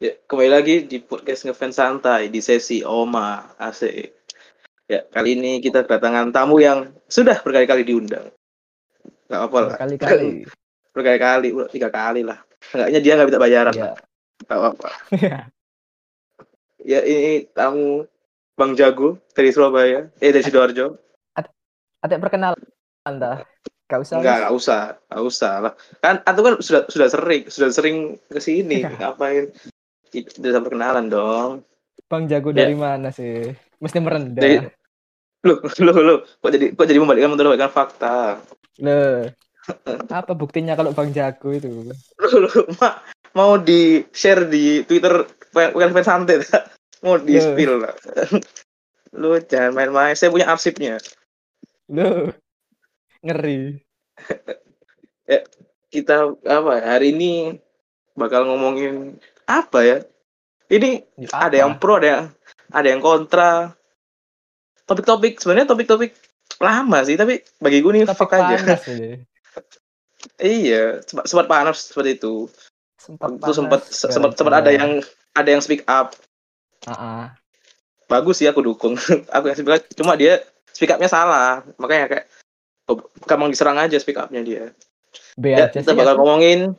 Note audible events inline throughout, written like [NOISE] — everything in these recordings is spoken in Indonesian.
Ya, kembali lagi di podcast ngefans santai di sesi Oma AC. Ya, kali ini kita kedatangan tamu yang sudah berkali-kali diundang. Gak apa lah. Berkali-kali. [LAUGHS] Berkali-kali, tiga kali lah. Enggaknya dia nggak minta bayaran. Ya. Gak apa-apa. Ya, ini tamu Bang Jago dari Surabaya. Eh, dari Sidoarjo. Ada perkenalan Anda. Gak usah. Enggak, enggak usah. Enggak usah lah. Kan aku kan sudah sudah sering, sudah sering ke sini. [LAUGHS] Ngapain? Tidak sampai kenalan dong. Bang Jago Ya. dari mana sih? Mesti merendah. Dari- Loh, loh, loh. Kok jadi kok jadi membalikkan membalikkan fakta? Loh. [LAUGHS] Apa buktinya kalau Bang Jago itu? Loh, loh, mak mau di share di Twitter bukan fans santai tak? Mau di spill lah. [LAUGHS] Lu jangan main-main. Saya punya arsipnya. Loh. Ngeri. [LAUGHS] Kita apa ya, hari ini bakal ngomongin apa ya? Ini Ya, ada apa? yang pro, ada yang ada yang kontra. Topik-topik sebenarnya topik-topik lama sih, tapi bagi gue nih Topik fuck aja. [LAUGHS] iya, sempat, sempat panas seperti itu. Sempat itu sempat panas sempat sempat ada yang ada yang speak up. Ah, ah. Bagus sih aku dukung. [LAUGHS] aku yang speak up, cuma dia speak up-nya salah. Makanya kayak oh, gampang diserang aja speak up-nya dia. B Ya, aja kita sih. bakal aku ngomongin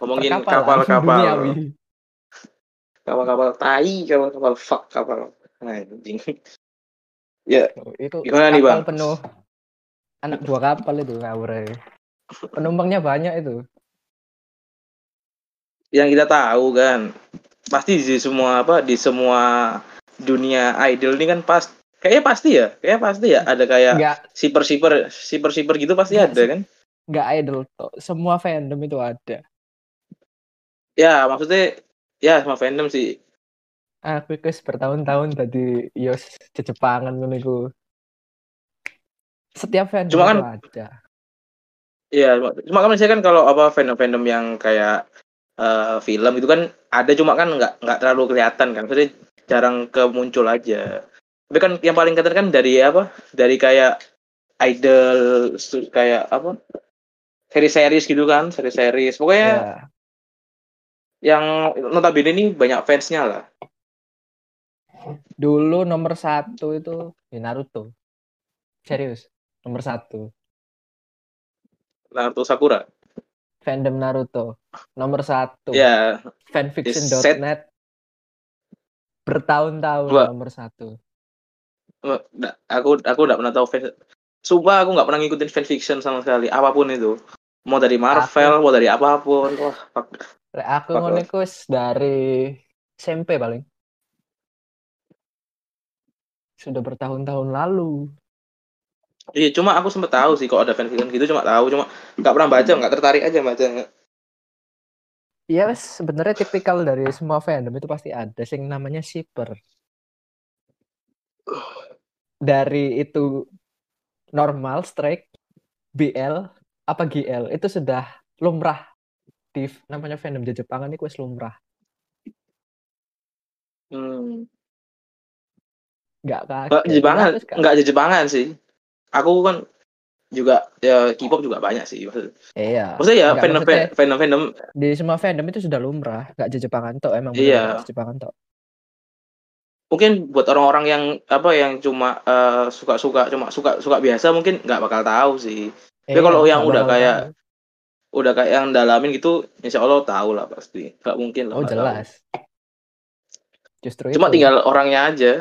ngomongin kapal-kapal. Kapal-kapal tai, kapal-kapal fuck, kapal. Nah, anjing. ya, Oh, Itu Gimana nih, kapal Bang? penuh anak buah kapal itu ngawur ya. Penumpangnya banyak itu. yang kita tahu kan pasti di semua apa di semua dunia idol ini kan pas kayaknya pasti ya kayaknya pasti ya ada kayak Enggak siper siper siper siper gitu pasti Nggak ada kan enggak idol toh. Semua fandom itu ada. Ya maksudnya ya sama fandom sih Aku ikut bertahun-tahun tadi yos Jepangan ngono iku. Setiap fandom Cuma kan- ada. ya cuma kan misalnya kan kalau apa fandom fandom yang kayak eh, film itu kan ada cuma kan nggak nggak terlalu kelihatan kan maksudnya jarang ke muncul aja tapi kan yang paling kelihatan kan dari apa dari kayak idol kayak apa seri-series gitu kan seri-series pokoknya Ya. Yang notabene ini banyak fansnya lah. Dulu nomor satu itu ya Naruto. Serius, nomor satu. Naruto Sakura. Fandom Naruto. Nomor satu. Ya, Fanfiction.net. Bertahun-tahun nomor satu. nggak- aku aku nggak pernah tahu fans. Sumpah aku nggak pernah ngikutin fanfiction sama sekali, apa pun itu. Mau dari Marvel, mau dari apa pun. Wah. Lek aku ngono iku dari SMP paling. Sudah bertahun-tahun lalu. Iya, cuma aku sempet tahu sih kok ada fanfiction gitu, cuma tahu, cuma nggak pernah baca, nggak tertarik aja baca. Iya, wes sebenarnya tipikal dari semua fandom itu pasti ada sing namanya shipper. Dari itu normal, strike, BL, apa GL itu sudah lumrah di f- namanya fandom di Jepangan itu wes lumrah. Hmm. Kaget. Nggak Jepangan, Terus kan- nggak Jepangan sih. Aku kan juga ya K-pop juga banyak sih. Maksud- Iya. Maksudnya ya fandom maksudnya- fandom fandom Di semua fandom itu sudah lumrah, nggak Jepangan tok emang Iya. Jepangan tok. mungkin buat orang-orang yang apa yang cuma eh, suka-suka cuma suka suka biasa mungkin nggak bakal tahu sih Tapi kalau Iya, yang nggak udah kayak- tahu. Udah kayak yang dalamin gitu insya Allah tahu lah pasti nggak mungkin lah Oh jelas. Justru tahu. cuma itu. tinggal orangnya aja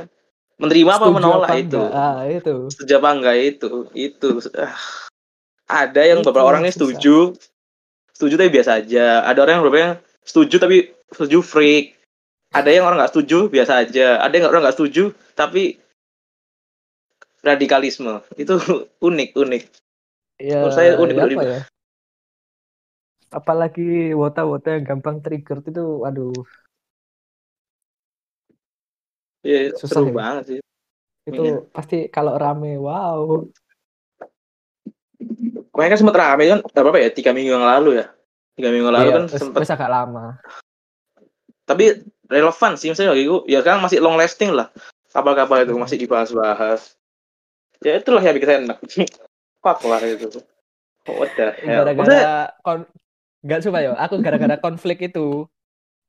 menerima apa Setuju menolak apa itu? Ah, itu. setuju apa enggak itu itu Ah. ada yang Itu beberapa orang yang ini susah. setuju setuju tapi biasa aja ada orang yang beberapa yang setuju tapi setuju freak ada yang orang nggak setuju biasa aja ada yang orang nggak setuju tapi radikalisme itu [LAUGHS] unik unik Ya, Menurut saya unik, ya unik. apa ya? Apalagi wota-wota yang gampang trigger itu, aduh, ya, Susah seru ya. banget sih itu Iya. pasti kalau rame, wow. Kemarin kan sempat rame kan berapa ya tiga minggu yang lalu ya tiga minggu lalu Iya, kan sempat agak lama. tapi relevan sih misalnya bagi gue ya sekarang masih long lasting lah kapal-kapal itu masih dibahas-bahas ya itulah yang bikin saya enak [LAUGHS] fuck lah itu what the hell Gara-gara kon nggak suka ya, aku gara-gara konflik itu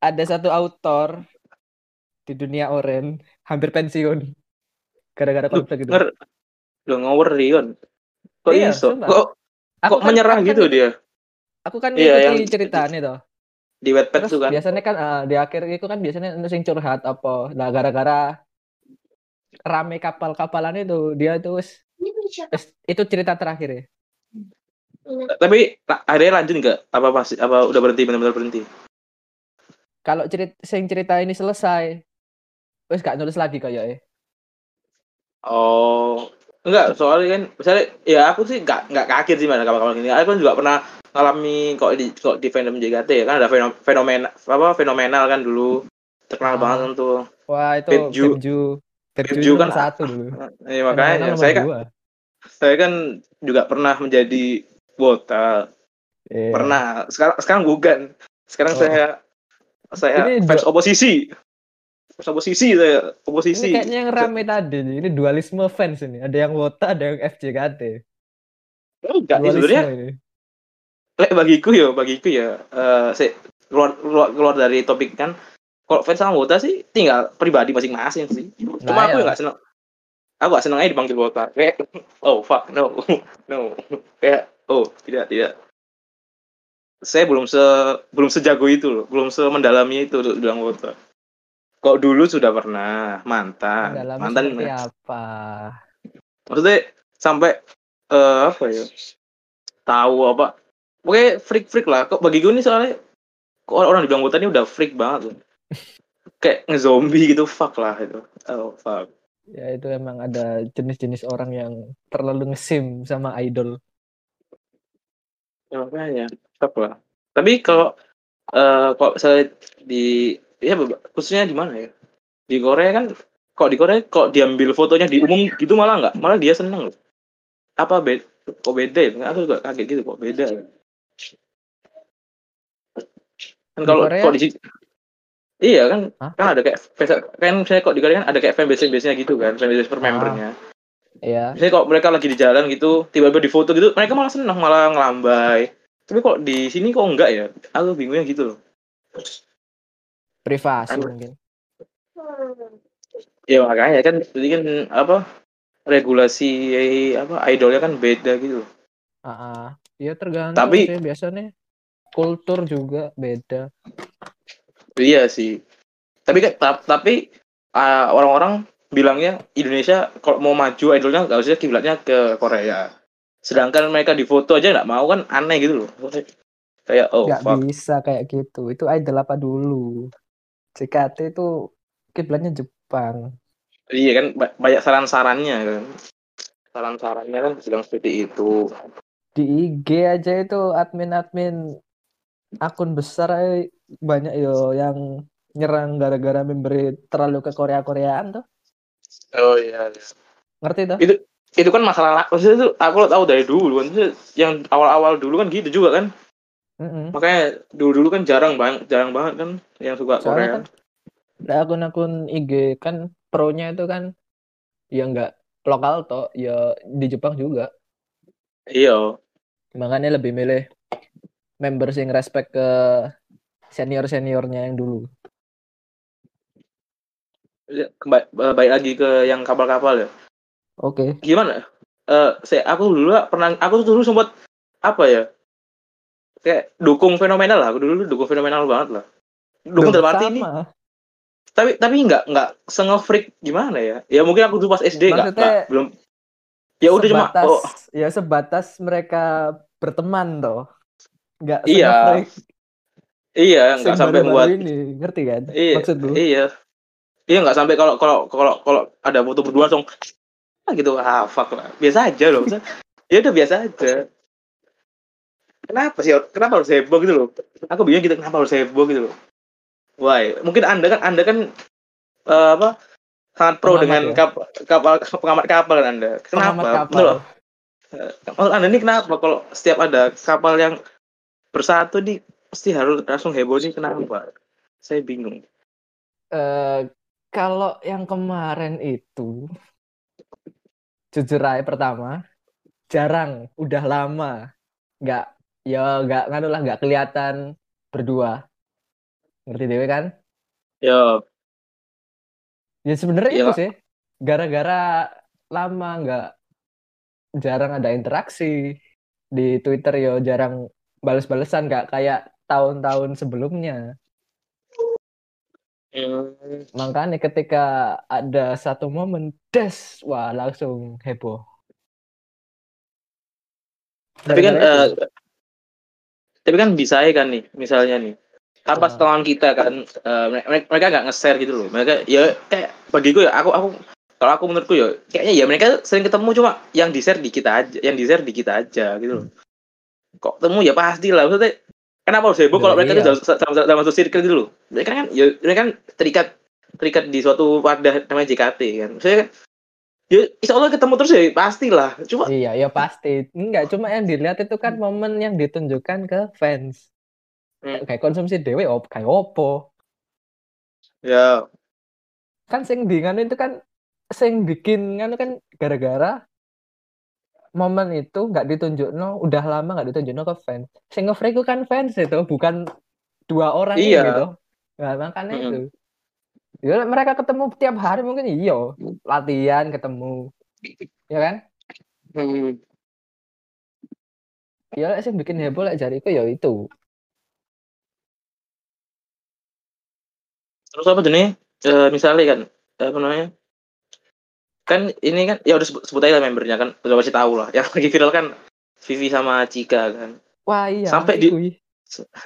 ada satu autor di dunia oren hampir pensiun gara-gara konflik itu. lu ngawur Rion. Kok Iya, iso? sumpah. Kok Aku kok kan- menyerah aku kan gitu ngik- dia Aku kan Iya, ngikuti yang- ceritanya tuh. di Wattpad tuh kan? biasanya kan eh, di akhir itu kan biasanya ono sing curhat apa. Nah, gara-gara rame kapal-kapalan itu dia tuh itu cerita terakhir ya. Tapi nah, akhirnya lanjut nggak? Apa masih apa udah berhenti benar-benar berhenti? Kalau cerita sing cerita ini selesai, wis gak nulis lagi kayaknya. Oh, enggak, soalnya kan misalnya ya aku sih enggak enggak kaget sih mana kapal-kapal gini. Aku kan juga pernah ngalami kok di kok di fandom JKT ya kan ada fenom- fenomena apa fenomenal kan dulu terkenal Ah. banget tuh. Wah, itu. Pepju, Pepju nomor kan- satu dulu. Ya makanya Fenomenal nomor saya kan dua. saya kan juga pernah menjadi wota. Iya. Pernah. Sekarang sekarang bukan. Sekarang Oh. saya saya Ini fans oposisi. Fans oposisi saya, oposisi. Ini kayaknya yang rame tadi nih. Ini dualisme fans ini. Ada yang Wota, ada yang FJKT. Enggak, ini sebenarnya ini. Lek bagiku ya, bagiku ya, eh saya keluar, keluar keluar dari topik kan. Kalau fans sama Wota sih tinggal pribadi masing-masing sih. Cuma Nah, aku ya. nggak seneng. Aku gak seneng aja dipanggil Wota. Kayak, oh fuck, no, [LAUGHS] no. Kayak, oh tidak, tidak. Saya belum se belum sejago itu loh, belum semendalami itu untuk bilang Wota. Kok dulu sudah pernah mantan, Dalamnya mantan apa? maksudnya sampai eh apa ya tahu apa oke freak freak lah kok bagi gue nih soalnya kok orang dibilang Wota ini udah freak banget loh. [LAUGHS] kayak ngezombie gitu fuck lah itu oh fuck Ya itu emang ada jenis-jenis orang yang terlalu ngesim sama idol. Ya makanya fuck lah. Tapi kalau eh kalau saya di ya khususnya di mana ya? Di Korea kan kok di Korea kok diambil fotonya di umum gitu malah nggak? Malah dia seneng loh. Apa beda kok beda ya? Aku juga kaget gitu kok beda. Ya kan kalau kok di iya kan Hah? kan ada kayak kan misalnya kok di Korea kan ada kayak fanbase fanbase nya gitu kan fanbase per Ah. Membernya Ya, misalnya kok mereka lagi di jalan gitu tiba-tiba di foto gitu mereka malah seneng malah ngelambai tapi kok di sini kok enggak ya aku bingungnya gitu loh privasi Anu- mungkin. ya makanya kan jadi kan apa regulasi apa idolnya kan beda gitu. Ah, ah. ya tergantung Tapi- sih biasanya kultur juga beda. iya sih tapi kan ta- tapi ah, orang-orang bilangnya Indonesia kalau mau maju idolnya nggak usah kiblatnya ke Korea sedangkan mereka di foto aja nggak mau kan aneh gitu loh kayak oh Nggak fuck bisa kayak gitu. Itu idol apa dulu? JKT itu kiblatnya Jepang. iya kan ba- banyak saran-sarannya kan saran-sarannya kan sedang seperti itu Di IG aja itu admin-admin akun besar eh, banyak yo yang nyerang gara-gara memberi terlalu ke Korea-Koreaan tuh. Oh iya, iya. Ngerti tuh? itu kan masalah la- maksudnya itu aku tahu dari dulu kan yang awal-awal dulu kan gitu juga kan Mm-mm. makanya dulu-dulu kan jarang banget jarang banget kan yang suka Soalnya Korea kan Nah, akun-akun IG kan pro-nya itu kan ya nggak lokal toh, ya di Jepang juga. iya Makanya lebih milih members yang respect ke senior-seniornya yang dulu. Ya, kembali baik lagi ke yang kapal-kapal ya. Oke. gimana? Eh saya aku dulu lah pernah aku tuh dulu sempat apa ya kayak dukung fenomenal lah. Aku dulu dukung fenomenal banget lah. Dukung dalam arti ini. Tapi tapi nggak nggak senge-freak gimana ya? Ya mungkin aku dulu pas SD nggak belum. Ya udah cuma oh. ya sebatas mereka berteman toh. Nggak Iya, iya nggak sampai buat ini, ngerti kan? iya Maksudku? iya iya nggak sampai kalau kalau kalau kalau ada foto berdua langsung ah gitu. Ah fuck lah biasa aja loh ya udah biasa aja. Kenapa sih kenapa harus heboh gitu loh? Aku bingung gitu kenapa harus heboh gitu loh. Why? Mungkin anda kan anda kan eh, apa sangat pro Pengamat dengan ya? kapal kapal pengamat kapal kan anda. Kenapa? Kapal. Loh. Menurut anda ini kenapa kalau setiap ada kapal yang bersatu nih pasti harus langsung heboh nih kenapa? Saya bingung. Eh, kalau yang kemarin itu jujur aja pertama jarang udah lama. Nggak ya nggak nganu lah nggak kelihatan berdua. Ngerti dewe kan? Yo, ya sebenarnya Iya, itu sih gara-gara lama nggak jarang ada interaksi. Di Twitter yo jarang balas-balesan nggak kayak tahun-tahun sebelumnya Hmm. makanya ketika ada satu momen des wah langsung heboh Tapi kan itu. tapi kan bisa ya kan nih, misalnya nih. Apa Ah. setelan kita kan eh, mereka mereka nggak nge-share gitu loh. Mereka ya kayak bagiku ya aku aku kalau aku menurutku ya kayaknya ya mereka sering ketemu cuma yang di-share di kita aja, yang di-share di kita aja gitu loh. Kok ketemu ya pasti lah maksudnya kenapa harus heboh kalau Ya, mereka iya. itu sama, sama, sama satu circle gitu loh. Mereka kan ya mereka kan terikat terikat di suatu wadah namanya JKT kan. Saya kan ya insya Allah ketemu terus ya pastilah. Cuma Iya, ya pasti. Enggak, cuma yang dilihat itu kan momen yang ditunjukkan ke fans. Hmm. Kayak konsumsi dewe op, kayak opo. ya Kan sing di itu kan sing bikin nganu kan gara-gara momen itu nggak ditunjukno, udah lama nggak ditunjukno ke fans. Sing nge itu kan fans itu, bukan dua orang Iya. gitu. Nah, makanya Mm-mm. itu. Ya, mereka ketemu tiap hari mungkin iya, latihan ketemu. Ya kan? hmm. Ya lek sing bikin heboh lek jariku ya itu. terus apa jenis Eh, misalnya kan apa namanya kan ini kan ya udah sebut, sebut aja lah membernya kan udah pasti tahu lah. Yang lagi viral kan Vivi sama Cika kan. Wah, iya. Sampai di- kuy.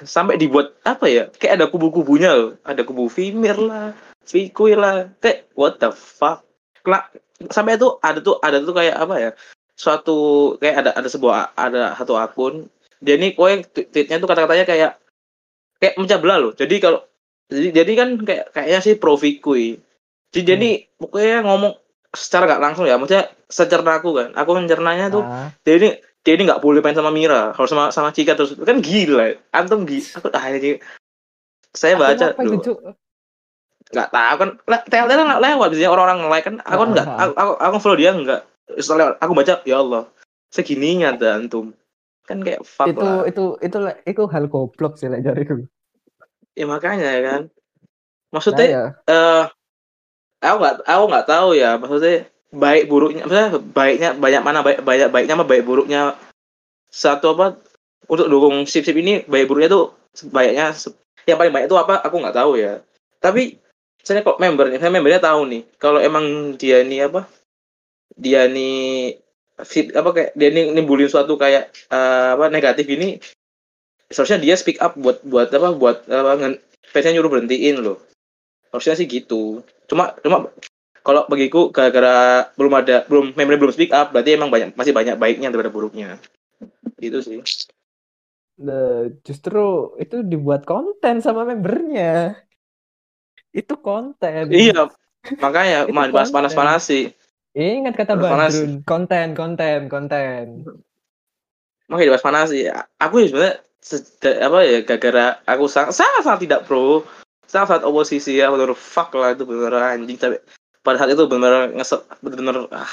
sampai dibuat apa ya kayak ada kubu-kubunya loh. Ada kubu Vimir lah Vikui lah kayak what the fuck. Kena, sampai itu ada tuh ada tuh kayak apa ya suatu kayak ada ada sebuah ada satu akun. Dia ini kowe tweetnya tuh kata-katanya kayak kayak memecah belah loh. Jadi kalau jadi jadi kan kayak kayaknya sih pro Vikui jadi jadi pokoknya ngomong secara nggak langsung ya maksudnya secerna aku kan. Aku mencernanya tuh Ah, dia ini dia ini nggak boleh main sama Mira harus sama sama Cika terus. Kan gila antum gila aku ah ini saya baca nggak tahu kan tel tel nggak lewat biasanya orang-orang like kan. Aku kan nggak aku, aku, aku follow dia nggak. Terus lewat aku baca ya Allah segininya ada antum. Kan kayak fuck itu lah. itu itu itu hal goblok sih lek jariku. ya makanya ya kan. Nah, maksudnya ya. eh aku nggak aku nggak tahu ya maksudnya baik buruknya maksudnya baiknya banyak mana baik banyak baiknya sama baik buruknya. Satu apa untuk dukung sip sip ini baik buruknya tuh baiknya se- yang paling baik itu apa aku nggak tahu ya. Tapi saya kok membernya saya membernya tahu nih kalau emang dia ini apa dia nih fit apa kayak dia nih nimbulin suatu kayak eh, apa negatif ini seharusnya dia speak up buat buat apa buat apa fansnya nyuruh berhentiin loh. Harusnya sih gitu cuma cuma kalau bagiku gara-gara belum ada belum member belum speak up berarti emang banyak masih banyak baiknya daripada buruknya gitu sih Le- justru itu dibuat konten sama membernya. Itu konten. iya makanya Itu konten. panas-panas sih Ingat kata. Badrun, konten, konten, konten. makanya dibahas panas sih aku ya sebenarnya apa ya gara-gara aku sangat sangat, sangat tidak pro sangat oposisi ya benar fuck lah itu benar anjing. Tapi pada saat itu benar ngesel benar ah,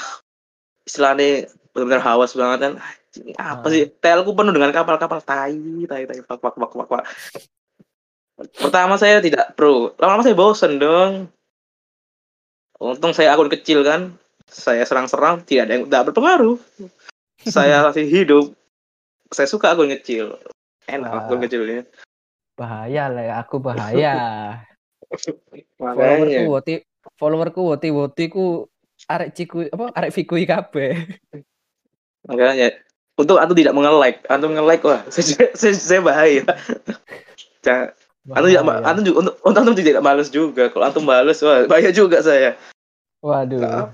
istilahnya benar hawas banget kan. Anjing, apa Ah. sih? Telku penuh dengan kapal-kapal tai tai tai fuck fuck fuck fuck, fuck. pertama saya tidak pro. Lama-lama saya bosen dong. Untung saya akun kecil kan. Saya serang-serang tidak ada yang tidak berpengaruh. Saya [LAUGHS] masih hidup. Saya suka akun kecil. Enak Wah. akun kecilnya Bahaya lah ya, aku bahaya. [LAUGHS] followerku woti followerku woti woti ku arek ciku apa arek fikui kabeh. makanya untuk antum tidak menge-like antum nge-like wah [LAUGHS] saya, saya, saya bahaya antum tidak antum juga untuk, untuk antum tidak balas juga kalau antum balas wah bahaya juga saya Waduh.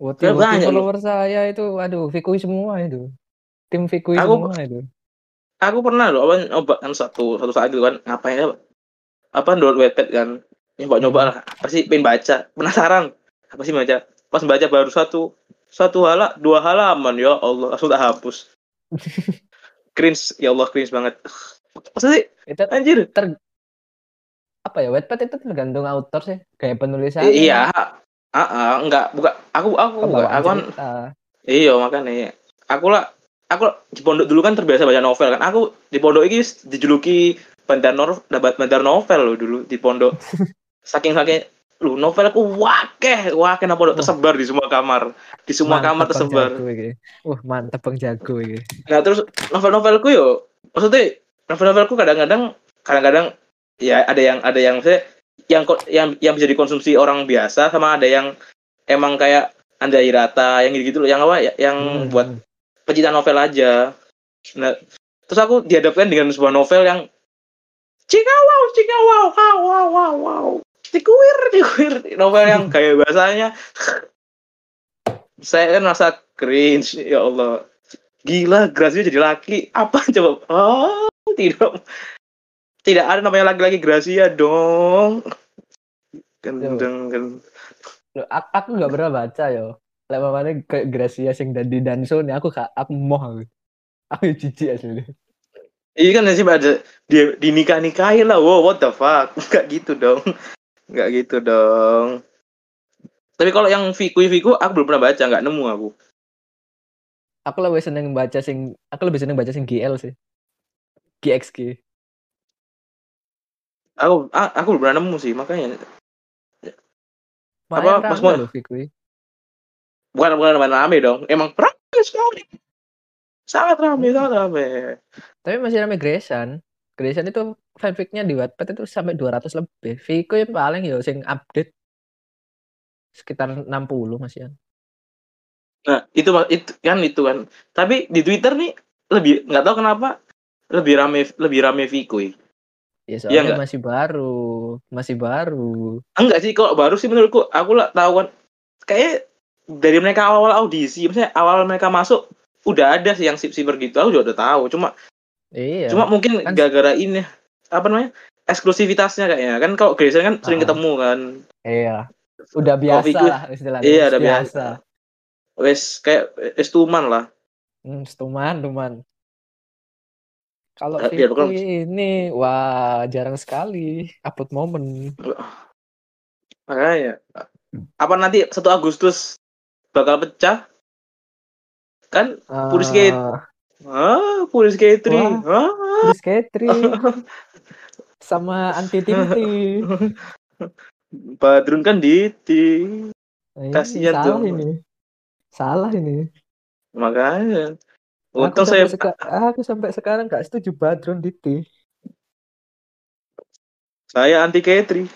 Woti Ya, woti follower saya itu waduh fikui semua itu. Tim fikui Aku- semua itu. Aku pernah loh apa nyoba kan satu satu saat gitu kan ngapain ya apa download webpad kan? Nyoba nyoba lah. Pasti pengen baca? Penasaran. Apa sih baca? Pas baca baru satu satu hala dua halaman ya Allah langsung tak hapus. [LAUGHS] Cringe ya Allah cringe banget. Maksudnya Itu anjir. apa ya Wattpad itu tergantung author sih kayak penulisan. iya ah ah, enggak bukan aku aku enggak aku kan iya makanya. Aku lah aku di pondok dulu kan terbiasa baca novel kan aku di pondok ini dijuluki bandar novel dapat bandar novel loh dulu di pondok [LAUGHS] saking saking lu novel aku wakeh wah kenapa udah tersebar di semua kamar di semua kamar Mantep, Bang tersebar. Wah, mantep Bang Jago iki. nah terus novel-novelku yo maksudnya novel-novelku kadang-kadang kadang-kadang ya ada yang ada yang saya yang yang yang bisa dikonsumsi orang biasa sama ada yang emang kayak anda Hirata yang gitu-gitu loh yang apa ya yang Hmm. buat pecinta novel aja. Nah terus aku dihadapkan dengan sebuah novel yang cika wow cika wow wow wow wow. Cikuir cikuir novel yang [LAUGHS] kayak bahasanya saya kan merasa cringe ya Allah. Gila Gracia jadi laki. Apa coba? Oh tidak. Tidak ada namanya laki-laki Gracia dong. Gendeng aku, aku nggak pernah baca yo. Lek mamane kayak Gracia sing dadi Danso nih aku gak aku moh aku. Aku jijik asli. Iya kan sih ada dia dinikah nikahin lah, wow what the fuck, [LAUGHS] nggak gitu dong, nggak gitu dong. Tapi kalau yang Viku Viku aku belum pernah baca, nggak nemu aku. Aku lebih seneng baca sing aku lebih seneng baca sing GL sih. GXG. Aku aku belum pernah nemu sih, makanya Main Mas rame Mo? Bukan bukan rame dong, emang rame sekali, sangat rame, sangat rame. Tapi masih rame Gresan. Gresan itu fanficnya di Wattpad itu sampai 200 lebih. Viko yang paling ya sing update sekitar 60 masih. Nah itu itu kan itu kan. Tapi di Twitter nih lebih nggak tahu kenapa lebih rame lebih rame Viku. Ya Iya soalnya nggak? masih baru, masih baru. Enggak sih, kalau baru sih menurutku aku lah tahu kan kayak dari mereka awal audisi, misalnya awal mereka masuk udah ada sih yang sip siper gitu, aku juga udah tahu. Cuma Iya. cuma mungkin Kan- gara-gara ini apa namanya eksklusivitasnya kayaknya kan kalau Grayson kan sering Ah. ketemu kan, Iya. Udah biasa lah istilahnya. iya udah biasa. Wes kayak wes tuman lah. Hmm, tuman, tuman. Kalau Eh, Viko bukan- ini, wah jarang sekali upload momen. Makanya apa nanti 1 Agustus bakal pecah? Kan Puris Gate. Ah, ah, Puris Gate Wah. ah. Chris Ketri [LAUGHS] sama Anti Timti. [LAUGHS] Badrun kan Diti. Ini Kasihan salah tuh. ini. Salah ini. Makanya. Aku Untung sampai, saya seka- aku sampai sekarang gak setuju Badrun Diti. saya anti Ketri.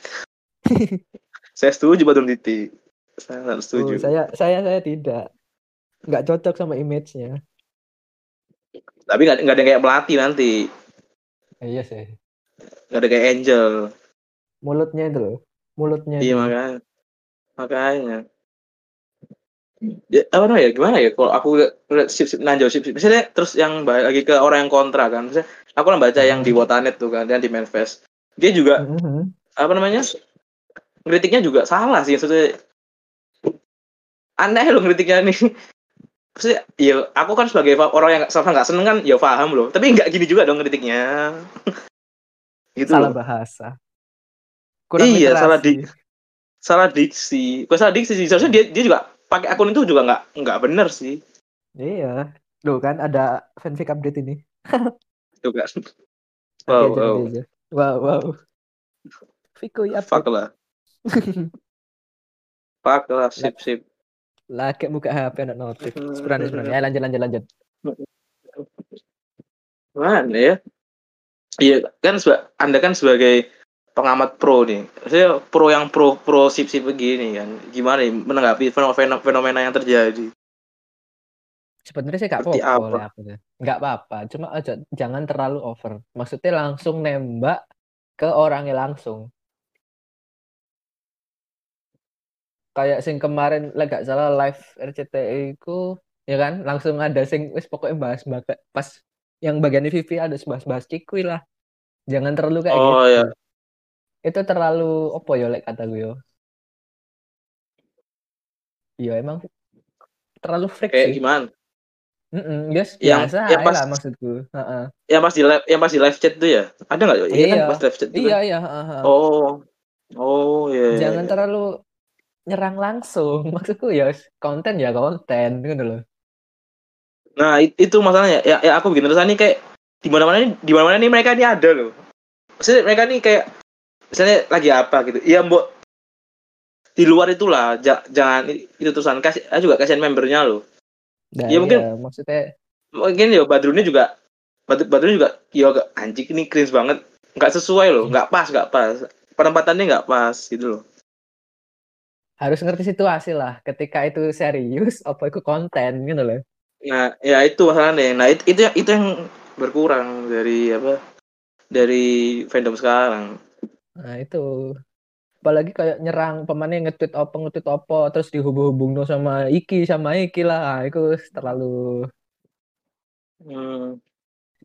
[LAUGHS] saya setuju Badrun Diti. Saya nggak setuju. Oh, saya saya saya tidak. Nggak cocok sama image-nya. Tapi nggak nggak ada kayak melati nanti. Iya sih. Nggak ada kayak Angel. Mulutnya itu loh. Mulutnya. Iya makanya. Makanya. Ya, apa namanya ya gimana ya kalau aku lihat- sip sip nanjau sip sip misalnya terus yang balik lagi ke orang yang kontra kan misalnya aku lah baca yang di Wotanet tuh kan yang di Manfest dia juga Mhm. apa namanya kritiknya juga salah sih maksudnya aneh loh kritiknya nih Maksudnya, ya aku kan sebagai orang yang sama nggak seneng kan ya paham loh tapi nggak gini juga dong kritiknya [LAUGHS] gitu Salah loh. bahasa. Kurang Iya, literasi. salah di- salah diksi bukan salah diksi sih seharusnya dia dia juga pakai akun itu juga nggak nggak bener sih Iya. Loh kan ada fanfic update ini. [LAUGHS] itu kan wow aja, wow aja. Wow, wow. Viko ya fuck lah [LAUGHS] fuck lah sip sip Lagi muka HP anak notif. Sebenarnya sebenarnya. Lanjut lanjut lanjut. mana ya iya kan anda kan sebagai pengamat pro nih saya pro yang pro pro sip sip begini kan gimana nih menanggapi fenomena fenomena yang terjadi Sebenarnya sih gak apa-apa. Nggak apa-apa. Cuma aja jangan terlalu over. Maksudnya langsung nembak ke orangnya langsung. Kayak sing kemarin lah gak salah live RCTI ku ya kan langsung ada sing wis pokoknya bahas bahas pas yang bagian Vivi ada bahas-bahas cikui lah. Jangan terlalu kayak Oh, gitu. ya. Itu terlalu apa ya lek kata gue yo. Iya emang terlalu freak kayak sih. gimana Mm yes, Yang- biasa yang pas- lah maksudku. Heeh. yang pas di live yang pas di live chat tuh ya ada nggak iya, kan Iya. pas live chat Iya kan? iya. heeh. oh oh iya iya, Jangan iya. terlalu nyerang langsung. [LAUGHS] Maksudku ya konten ya konten gitu loh. nah it- itu masalahnya ya, ya aku bikin terusan nih kayak di mana mana nih di mana mana nih mereka ini ada loh Maksudnya mereka nih kayak misalnya lagi apa gitu. Iya, Mbok. Di luar itulah, ja- jangan itu terusan kasih ah, juga kasihan membernya loh. Nah, Ya, mungkin- iya, maksudnya Mungkin ya Badrunnya juga Badr Badrunnya juga ya agak anjing ini cringe banget. Nggak sesuai loh, nggak pas, nggak pas. Penempatannya nggak pas gitu loh. Harus ngerti situasi lah. Ketika itu serius, apa itu konten gitu loh. Nah, ya itu masalahnya. Nah, itu itu, itu yang berkurang dari apa? Dari fandom sekarang. Nah itu apalagi kayak nyerang pemainnya nge-tweet apa nge-tweet apa terus dihubung-hubung sama Iki sama Iki lah Nah, itu terlalu Hmm.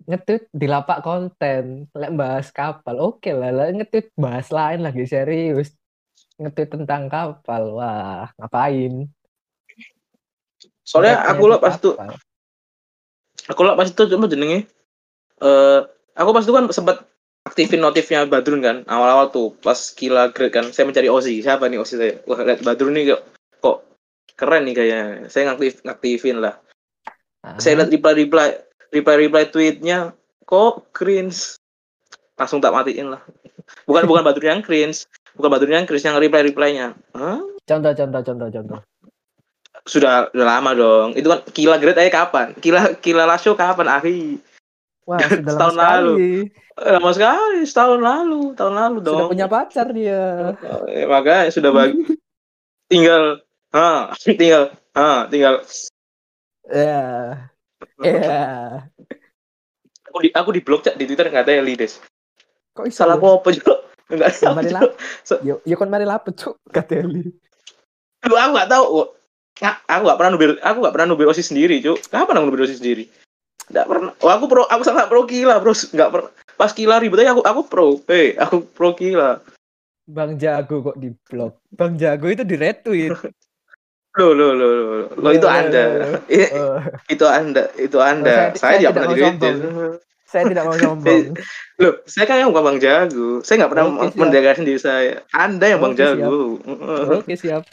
nge-tweet di lapak konten lek bahas kapal oke lah lah nge-tweet bahas lain lagi serius nge-tweet tentang kapal. Wah ngapain? Soalnya Mereka aku nge-tweet pas itu aku lah pas itu cuma jenenge eh aku pas itu kan sempat aktifin notifnya Badrun kan awal-awal tuh pas kila grade kan saya mencari Ozi. Siapa nih Ozi? Saya wah lihat Badrun nih kok, kok keren nih kayaknya. Saya ngaktif ngaktifin lah. Nah, saya lihat reply reply reply reply tweetnya kok cringe. Langsung tak matiin lah. Bukan bukan Badrun yang cringe bukan Badrun yang cringe yang reply replynya. Hah? contoh contoh contoh contoh. Sudah udah lama dong. Itu kan kila grade aja kapan? Kila kila lasio kapan Ari? Wah sudah [LAUGHS] lama Setahun lalu. sekali. Eh, lama sekali setahun lalu tahun lalu dong. sudah punya pacar dia. Eh, makanya sudah bagi [LAUGHS] tinggal ha tinggal ha tinggal. Ya ya. Aku di aku di blok cak di twitter nggak ada ya lides kok salah lu? apa juga nggak Ya, tahu mari Cuk. yo yo kon mari lapet cuk kateli Aduh, aku nggak tahu. Aku nggak pernah nubir aku nggak pernah nubir osis sendiri cuk. Kapan aku nubir osis sendiri? Nggak pernah. Oh aku pro aku sangat pro kila bro. Nggak pernah pas kila ribut aja aku aku pro. Eh aku pro kila. Bang Jago kok di blog. Bang Jago itu di retweet. Lo lo lo lo lo itu Loh, anda. [LAUGHS] Oh, itu anda. Itu anda. Saya- tidak pernah di sombong. Saya tidak mau [LAUGHS] sombong Loh, saya kan yang bukan Bang Jago. Saya nggak pernah Oke, siap. mendeklarasikan diri saya. Anda yang Bang Oke, siap. Jago. oke siap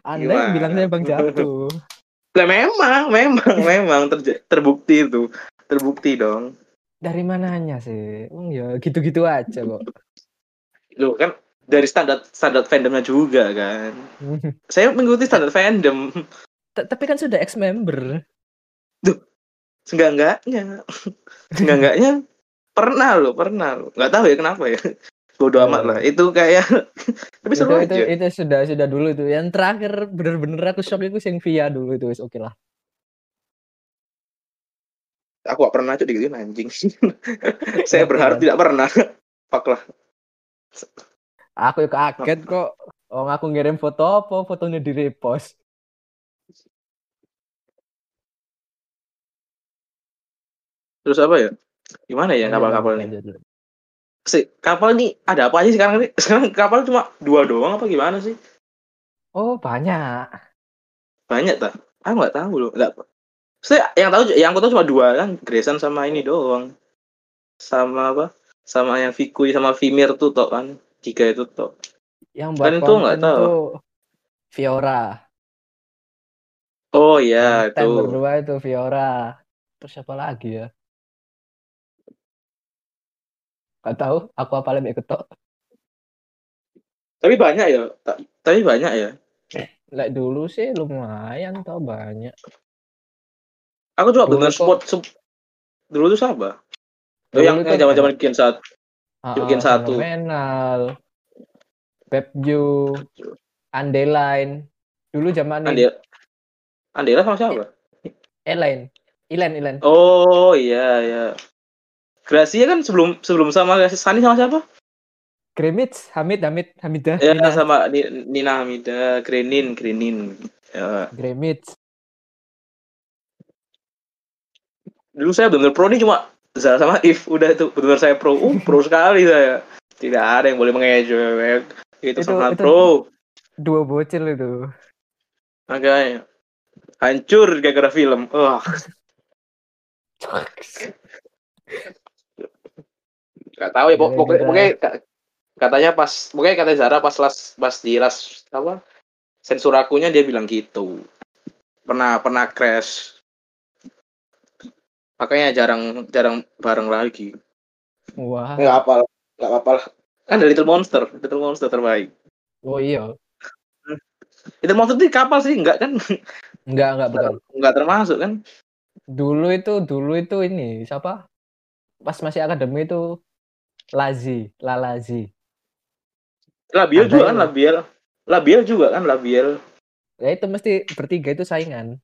anda yang bilang saya Bang Jago [LAUGHS] Lah memang, memang, [LAUGHS] memang terja- terbukti itu. Terbukti dong. dari mananya sih Hmm, ya gitu-gitu aja kok Loh kan dari standar standar fandomnya juga kan. Saya mengikuti standar fandom. T- tapi kan sudah ex member Seenggak-enggaknya. Seenggak-enggaknya pernah loh, pernah loh. Nggak tahu ya kenapa ya. Bodoh amat lah. Itu kayak [LAUGHS] tapi itu, seru itu, aja. itu sudah sudah dulu itu yang terakhir bener-bener aku shock itu yang via dulu itu oke lah Aku gak pernah cuy digituin anjing. [LAUGHS] saya berharap kan? tidak pernah. [LAUGHS] Fuck lah. aku kaget kok oh aku ngirim foto apa fotonya di repost Terus apa ya? Gimana ya kapal-kapal nih? Lanjut, lanjut. Si, kapal nih ada apa aja sekarang ini? [LAUGHS] Sekarang kapal cuma dua doang apa gimana sih? oh banyak Banyak tak? Aku nggak tahu loh. Nggak. Saya yang tahu yang aku tahu cuma dua kan, Grayson sama ini doang. Sama apa? Sama yang Vikui sama Vimir tuh tok kan. Tiga itu tok. yang buat Kan itu nggak tahu. Fiora Oh iya itu. berdua itu Fiora terus siapa lagi ya Gak tahu aku apa lebih ikut tok Tapi banyak ya. Ta- Tapi banyak ya. Like dulu sih lumayan tau banyak Aku Dulu bener kok- spot sep- dulu tuh siapa? Dulu yang zaman-zaman Gen saat Ah, Bikin ah, satu. fenomenal Pepju Andeline dulu zaman ini Andela. Andela sama siapa? Elaine Ilen Ilen Oh iya iya. Gracia kan sebelum sebelum sama Sani sama siapa? Grimits Hamid Hamid Hamidah Ya Nina sama Ni- Nina Hamida, Grenin, Grenin. Ya. Dulu saya benar pro nih cuma Zara sama If udah itu benar saya pro. Uh, pro sekali saya. Tidak ada yang boleh mengejek. Itu, Itu- sangat itu- pro. dua bocil itu Makanya hancur gara-gara film. Wah, nggak tahu ya pok- pokoknya, Gara-gara- pokoknya ka- katanya pas pokoknya kata Zara pas las pas di las apa sensor akunya dia bilang gitu. Pernah pernah crash. Makanya jarang jarang bareng lagi. Wah. Nggak apa nggak apa-apa lah. Kan ada Little Monster. Little Monster terbaik. Oh iya. Little Monster itu kapal sih enggak kan? Enggak, enggak bukan. enggak termasuk kan? Dulu itu dulu itu ini siapa? Pas masih akademi itu Lazi, Lalazi. Labiel Ada juga kan Labiel Labiel juga kan Labiel Ya itu mesti bertiga itu saingan.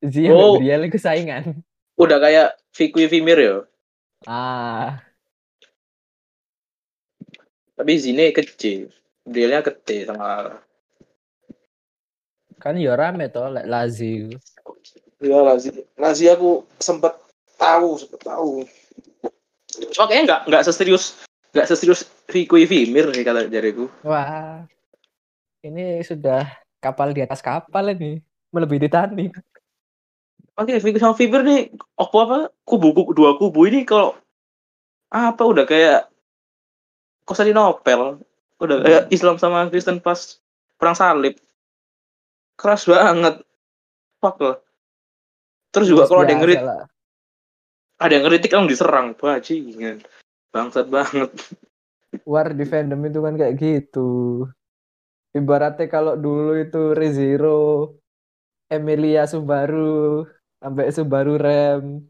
Zia Oh. Gabriel itu saingan. udah kayak Vicky Vimir ya Ah, tapi Zine kecil Gabrielnya kecil sama kan ya rame toh lek Lazi. Iya Lazi, Lazi aku sempet tahu, sempet tahu. Cuma kayaknya nggak nggak seserius nggak seserius Vicky Vimir nih kata jariku. Wah. Ini sudah kapal di atas kapal ini. Melebihi Titanic. Oke, Vicky sama Vimir nih apa apa kubu, kubu dua kubu ini kalau apa udah kayak Konstantinopel, udah kayak Islam sama Kristen pas perang salib. Keras banget. Fuck lah. Terus juga kalau ada yang lah. Ada yang ngeritik langsung diserang, bajingan. Bangsat banget. War di fandom itu kan kayak gitu. Ibaratnya kalau dulu itu Rezero, Emilia Subaru, sampai Subaru Rem.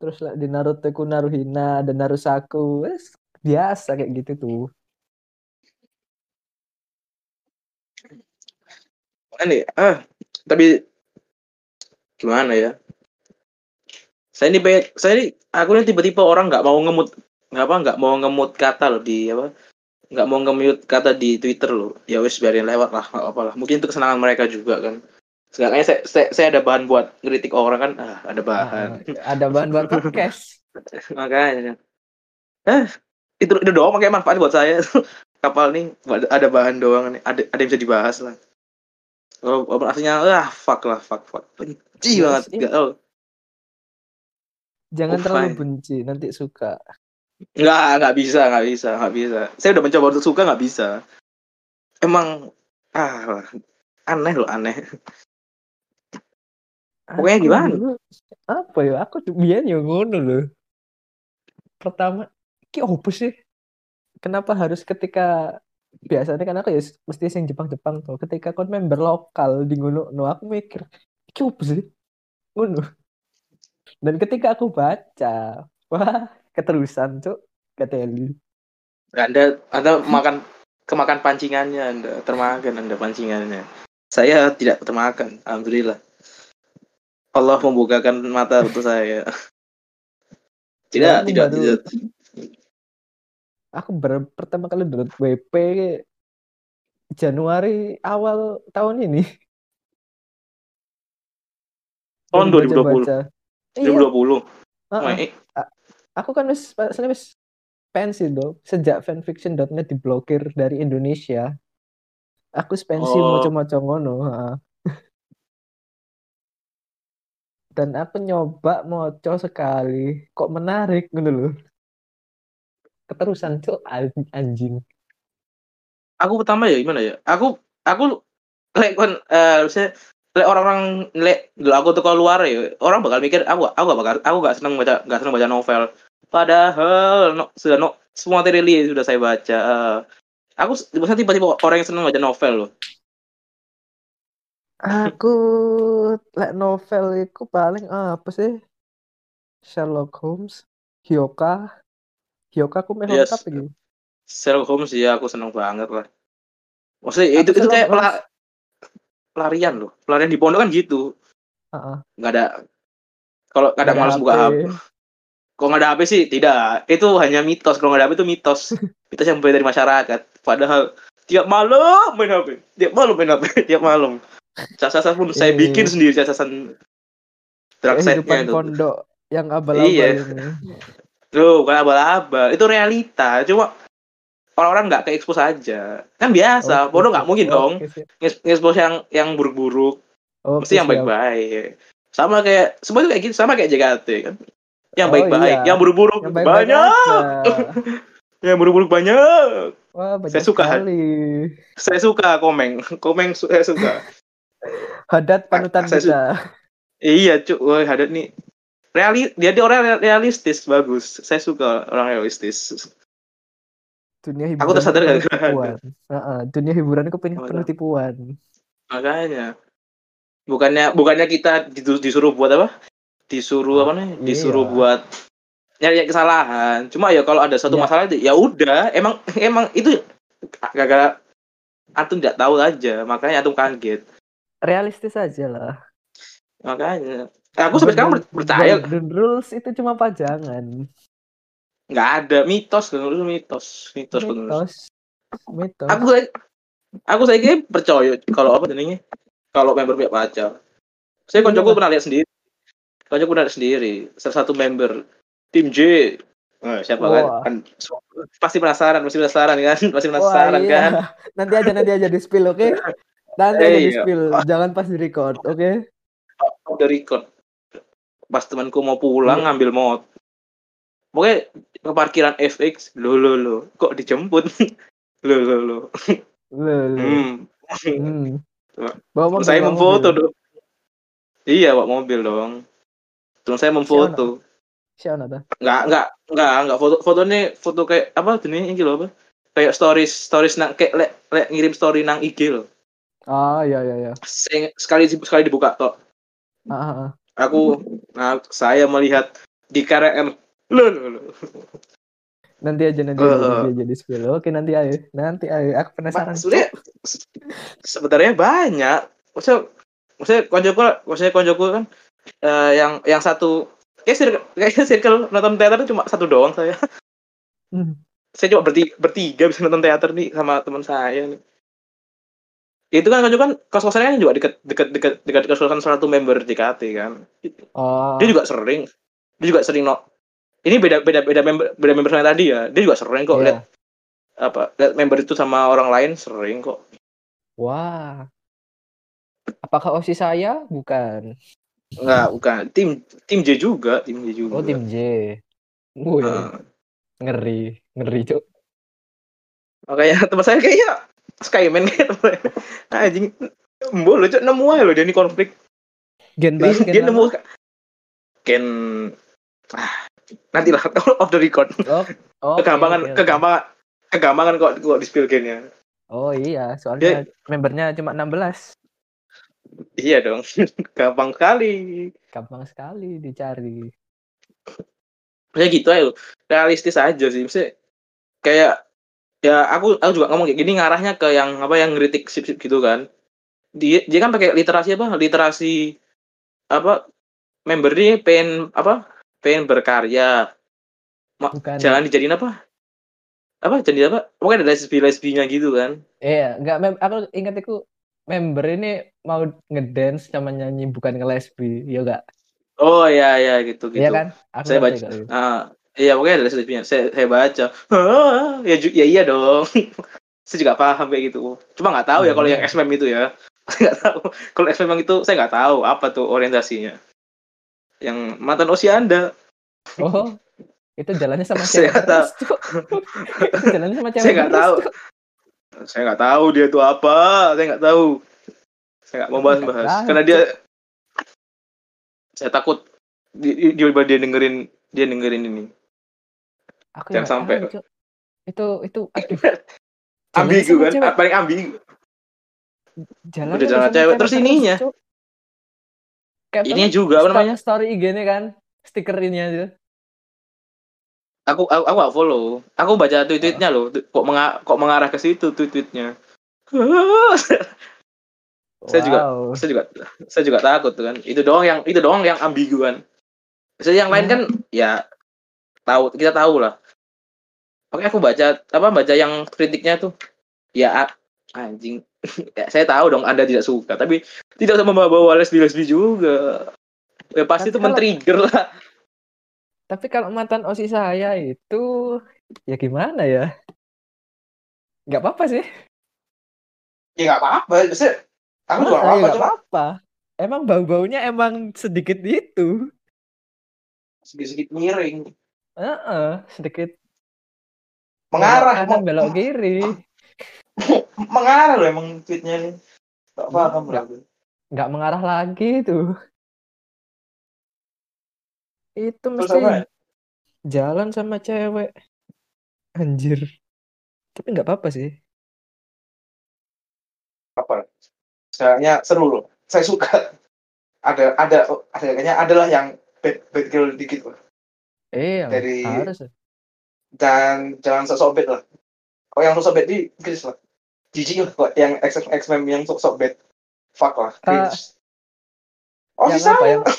Terus lah di Naruto ku Naruhina dan Narusaku. Wes, biasa kayak gitu tuh. Ini, ah, tapi gimana ya? Saya ini pengen- saya ini aku ini tiba-tiba orang nggak mau ngemut nggak apa nggak mau ngemut kata loh di apa nggak mau ngemut kata di Twitter loh. Ya wes biarin lewat lah nggak apa lah. Mungkin itu kesenangan mereka juga kan. Seenggaknya saya, saya, saya ada bahan buat ngeritik orang kan. Ah, ada bahan. Ah, ada bahan buat podcast. [LAUGHS] makanya. Eh itu itu doang pakai manfaat buat saya. [LAUGHS] Kapal nih ada- bahan doang nih. Ada ada yang bisa dibahas lah. Kalau kalau aslinya ah fuck lah fuck fuck. Benci Yes, banget. iya. nggak tahu Jangan Oh, terlalu fine. benci, nanti suka. nggak nggak bisa nggak bisa nggak bisa saya udah mencoba untuk suka nggak bisa emang ah aneh loh aneh Pokoknya Aku gimana? dulu, apa ya? Aku tuh biyen ya ngono loh. Pertama, ki opo sih? Kenapa harus ketika biasanya kan aku ya mesti sing Jepang-Jepang tuh. Ketika kon member lokal di ngono, no aku mikir, ki opo sih? Ngono. Dan ketika aku baca, wah, keterusan cuk, keteli. anda anda makan kemakan pancingannya anda termakan anda pancingannya saya tidak termakan alhamdulillah Allah membukakan mata untuk saya [LAUGHS] tidak aku tidak baru- tidak Aku baru pertama kali download WP Januari awal tahun ini. Tahun Dari 2020. baca-baca. Iya, 2020 heeh. Eh, aku kan wis aslinya wis pensi do sejak fanfiction.net diblokir dari Indonesia aku pensi Oh. maca-maca ngono [LAUGHS] dan aku nyoba moco sekali. Kok menarik ngono loh keterusan an- anjing. Aku pertama ya gimana ya? Aku aku lek kon eh lek orang-orang lek dulu aku tuh keluar ya orang bakal mikir aku aku gak bakal aku gak seneng baca gak seneng baca novel. Padahal no, sudah no, semua materi sudah saya baca Eh, aku biasanya tiba-tiba orang yang seneng baca novel loh. Aku lek novel itu paling apa sih? Sherlock Holmes Hyoka. Hyoka aku meh Yes. Sherlock Holmes ya aku seneng banget lah. Maksudnya itu Aku itu kayak pelarian loh pelarian di pondok kan gitu Heeh. nggak ada kalau kadang Nggak ada malas buka HP. Kalau nggak ada HP sih tidak. Itu hanya mitos. Kalau nggak ada HP itu mitos. [LAUGHS] mitos yang beredar di masyarakat. Padahal tiap malam main HP. Tiap malam main HP. [LAUGHS] Tiap malam. Casasan pun saya Ini- bikin sendiri casasan side-nya kehidupan itu. pondok yang abal-abal Iya. ini. Tuh, bukan abal-abal. Itu realita. Cuma orang-orang nggak ke expose aja. Kan biasa. Oke, Pondok nggak mungkin dong. Oke, siap. nge- Nge-expose yang yang buruk-buruk. Oke, Mesti yang baik-baik. Sama kayak semua itu kayak gitu. Sama kayak JKT kan. Yang Oh, baik-baik. iya. Yang buruk-buruk banyak. [LAUGHS] Yang buruk-buruk banyak. Wah, banyak Saya suka. sekali. Saya suka komeng. Komeng su- saya suka. [LAUGHS] Hadat panutan Saya kita. iya, cuk. Wah, hadat nih reali dia dia orang realistis bagus saya suka orang realistis dunia hiburan Aku tersadar gara-gara tipuan. Heeh, dunia hiburan itu penuh, penuh tipuan. Makanya. Bukannya bukannya kita disu- disuruh buat apa? Disuruh apa nih disuruh Iya. buat nyari kesalahan. Cuma ya kalau ada satu Iya. masalah itu ya udah. Emang emang itu gara-gara antum tidak tahu aja. Makanya antum kaget. Realistis aja lah. Makanya. Aku sampai sekarang per- percaya. dan rules itu cuma pajangan nggak ada. Mitos kan itu mitos. Mitos mitos. Mitos. Aku aku saya kira percaya kalau apa jenenge kalau member punya pacar. Saya Iya. koncoku pernah lihat sendiri. Koncoku pernah lihat sendiri. Salah satu member tim J. Nah, siapa kan? Wah. kan pasti penasaran pasti penasaran kan? [LAUGHS] Pasti Wah, penasaran iya. kan? [LAUGHS] Nanti aja nanti aja di spill oke? Nanti Eh, aja di iya. spill. Jangan pas di record oke? Udah record. Pas temanku mau Iya. pulang ngambil mod pokoknya ke parkiran FX lo lo lo kok dijemput? Lo lo lo Loh, loh. hmm. Hmm. bawa mobil, saya bawa memfoto mobil. dong iya bawa mobil dong. Terus saya memfoto. Siapa tuh nggak nggak nggak nggak. Foto fotonya foto kayak apa ini ini loh apa? Kayak stories stories nang kayak lek lek ngirim story nang IG loh. Ah iya iya iya. Sing- sekali sekali dibuka tok. Ah, ah, ah. aku nah saya melihat di KRM lo lo lo nanti aja nanti Eh, aja, eh. nanti aja di spill. Oke nanti ayo nanti ayo aku penasaran. Maksudnya se- sebenarnya banyak. Maksudnya maksudnya konjoku maksudnya konjoku kan eh, yang yang satu kayak circle, kayak circle nonton teater cuma satu doang saya. Hmm. saya cuma bertiga, bertiga bisa nonton teater nih sama teman saya nih. Itu kan konjoku kan kos kosannya kan juga dekat dekat dekat dekat kos kosan salah satu member JKT kan. Oh. Dia juga sering dia juga sering no ini beda beda beda member beda member sama tadi ya dia juga sering kok iya. lihat apa lihat member itu sama orang lain sering kok wah apakah osi saya bukan Enggak, bukan. Tim tim J juga, tim J juga. oh tim J Wih, Nah, ngeri ngeri cuk makanya teman saya kayaknya Skyman kayak teman. Anjing. Mbok lo cok nemu aja lo dia ini konflik. gen Dia, dia nemu Ken ah, nanti lah [LAUGHS] off the record. oh, oh kegampangan oke, oke. kegampangan kegampangan kok kok di spill gennya. oh iya soalnya membernya cuma 16 Iya dong. [LAUGHS] Gampang sekali. gampang sekali dicari Ya gitu aja. Realistis aja sih. Maksudnya kayak ya aku aku juga ngomong kayak gini ngarahnya ke yang apa yang ngeritik sip sip gitu kan. Dia dia kan pakai literasi apa? Literasi apa? Member ini pengen apa? Pengen berkarya. Ma- bukan Jangan dijadiin apa? Apa jadi apa? Pokoknya ada lesbi lesbinya gitu kan. Iya, enggak mem aku ingat itu member ini mau ngedance sama nyanyi bukan nge-lesbi, ya enggak? Oh iya iya gitu gitu. Iya kan? Aku Saya baca. kok itu. Ah, iya pokoknya ada lesbinya. Saya, saya baca. "Hah, ya, ya iya dong. [LAUGHS] saya juga paham kayak gitu. Cuma nggak tahu ya kalau yang. SMM itu ya. [LAUGHS] Nggak tahu. Kalau SMM itu saya nggak tahu apa tuh orientasinya. Yang mantan usia Anda. Oh, itu jalannya sama [LAUGHS] Saya nggak. Itu jalannya sama cewek Saya nggak tahu. Saya nggak tahu dia itu apa. Saya nggak tahu. Saya nggak mau Nggak bahas-bahas. tahu, Karena dia saya takut dia, dia, dia dengerin dia dengerin ini. Aku Jangan sampai. tahu. Itu itu [LAUGHS] aduh. Ambigu kan? cewek. Paling ambigu. Jalannya Udah jalan sama cewek. Terus ininya. Kayak Ini juga apa namanya? Story IG-nya kan, stiker ini aja. aku aku aku gak follow. Aku baca tweet-tweetnya loh kok menga- kok mengarah ke situ tweet-tweetnya. [LAUGHS] Saya juga- saya juga saya juga takut tuh kan. Itu doang yang itu doang yang ambigu kan Maksudnya yang lain Hmm. kan ya tahu kita tahu lah. Oke aku baca apa baca yang kritiknya tuh ya anjing [LAUGHS] ya, saya tahu dong anda tidak suka tapi tidak usah membawa lesbi lesbi juga ya pasti Tapi itu kalau- men-trigger lah Tapi kalau mantan OSIS saya itu ya gimana ya? Nggak apa-apa sih. ya nggak apa-apa aku juga Masa ya apa nggak apa-apa. Emang bau-baunya emang sedikit itu. sedikit miring Heeh, sedikit mengarah kanan belok kiri. Mengarah loh emang tweetnya ini Gak paham Nggak. Nggak mengarah lagi tuh. Itu Terus mesti apa? jalan sama cewek. Anjir. Tapi nggak apa-apa sih. Apa? Kayaknya seru loh. Saya suka. Ada ada ada kayaknya adalah yang bad, bad girl dikit loh. Eh, Dari- harus. Dan jangan sok-sok bad lah. Kalau yang sok-sok bad di cringe lah. Jijik lah kok yang X X Men yang sok-sok bad. Fuck lah. Cringe. oh yang bisa. apa yang [LAUGHS]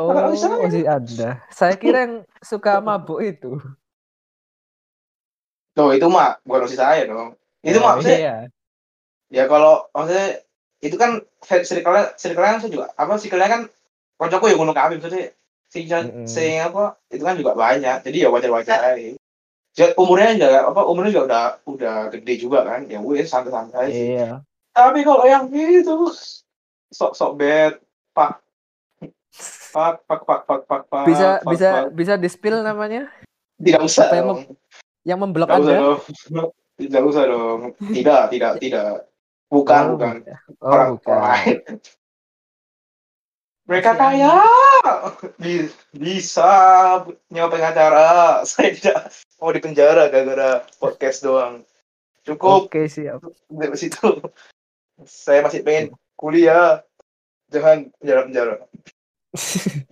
Oh, ya. masih ada. Saya kira yang suka mabuk itu. Tuh itu mah bukan opsi saya dong. Itu Oh, mah maksudnya iya. ya kalau maksudnya itu kan circle-nya circle-nya kan saya juga apa circle-nya kan kocokku ya ngono kabeh maksudnya si Mm-mm. si apa itu kan juga banyak jadi ya wajar-wajar aja Ya, umurnya juga apa umurnya juga udah udah gede juga kan ya wes santai-santai sih Iya. tapi kalau yang itu sok sok bad pak pak pak pak pak pak pak Bisa pak, bisa pak. bisa di-spill namanya tidak usah apa yang dong. yang memblok tidak usah Anda? dong tidak usah dong tidak tidak tidak bukan Oh, bukan Oh, orang, bukan. lain. Mereka kaya, Bi- bisa nyawa pengacara. [LAUGHS] Saya tidak mau di penjara gara-gara podcast doang. Cukup Oke, siap. dari situ. Saya masih pengen kuliah. Jangan penjara-penjara. [LAUGHS]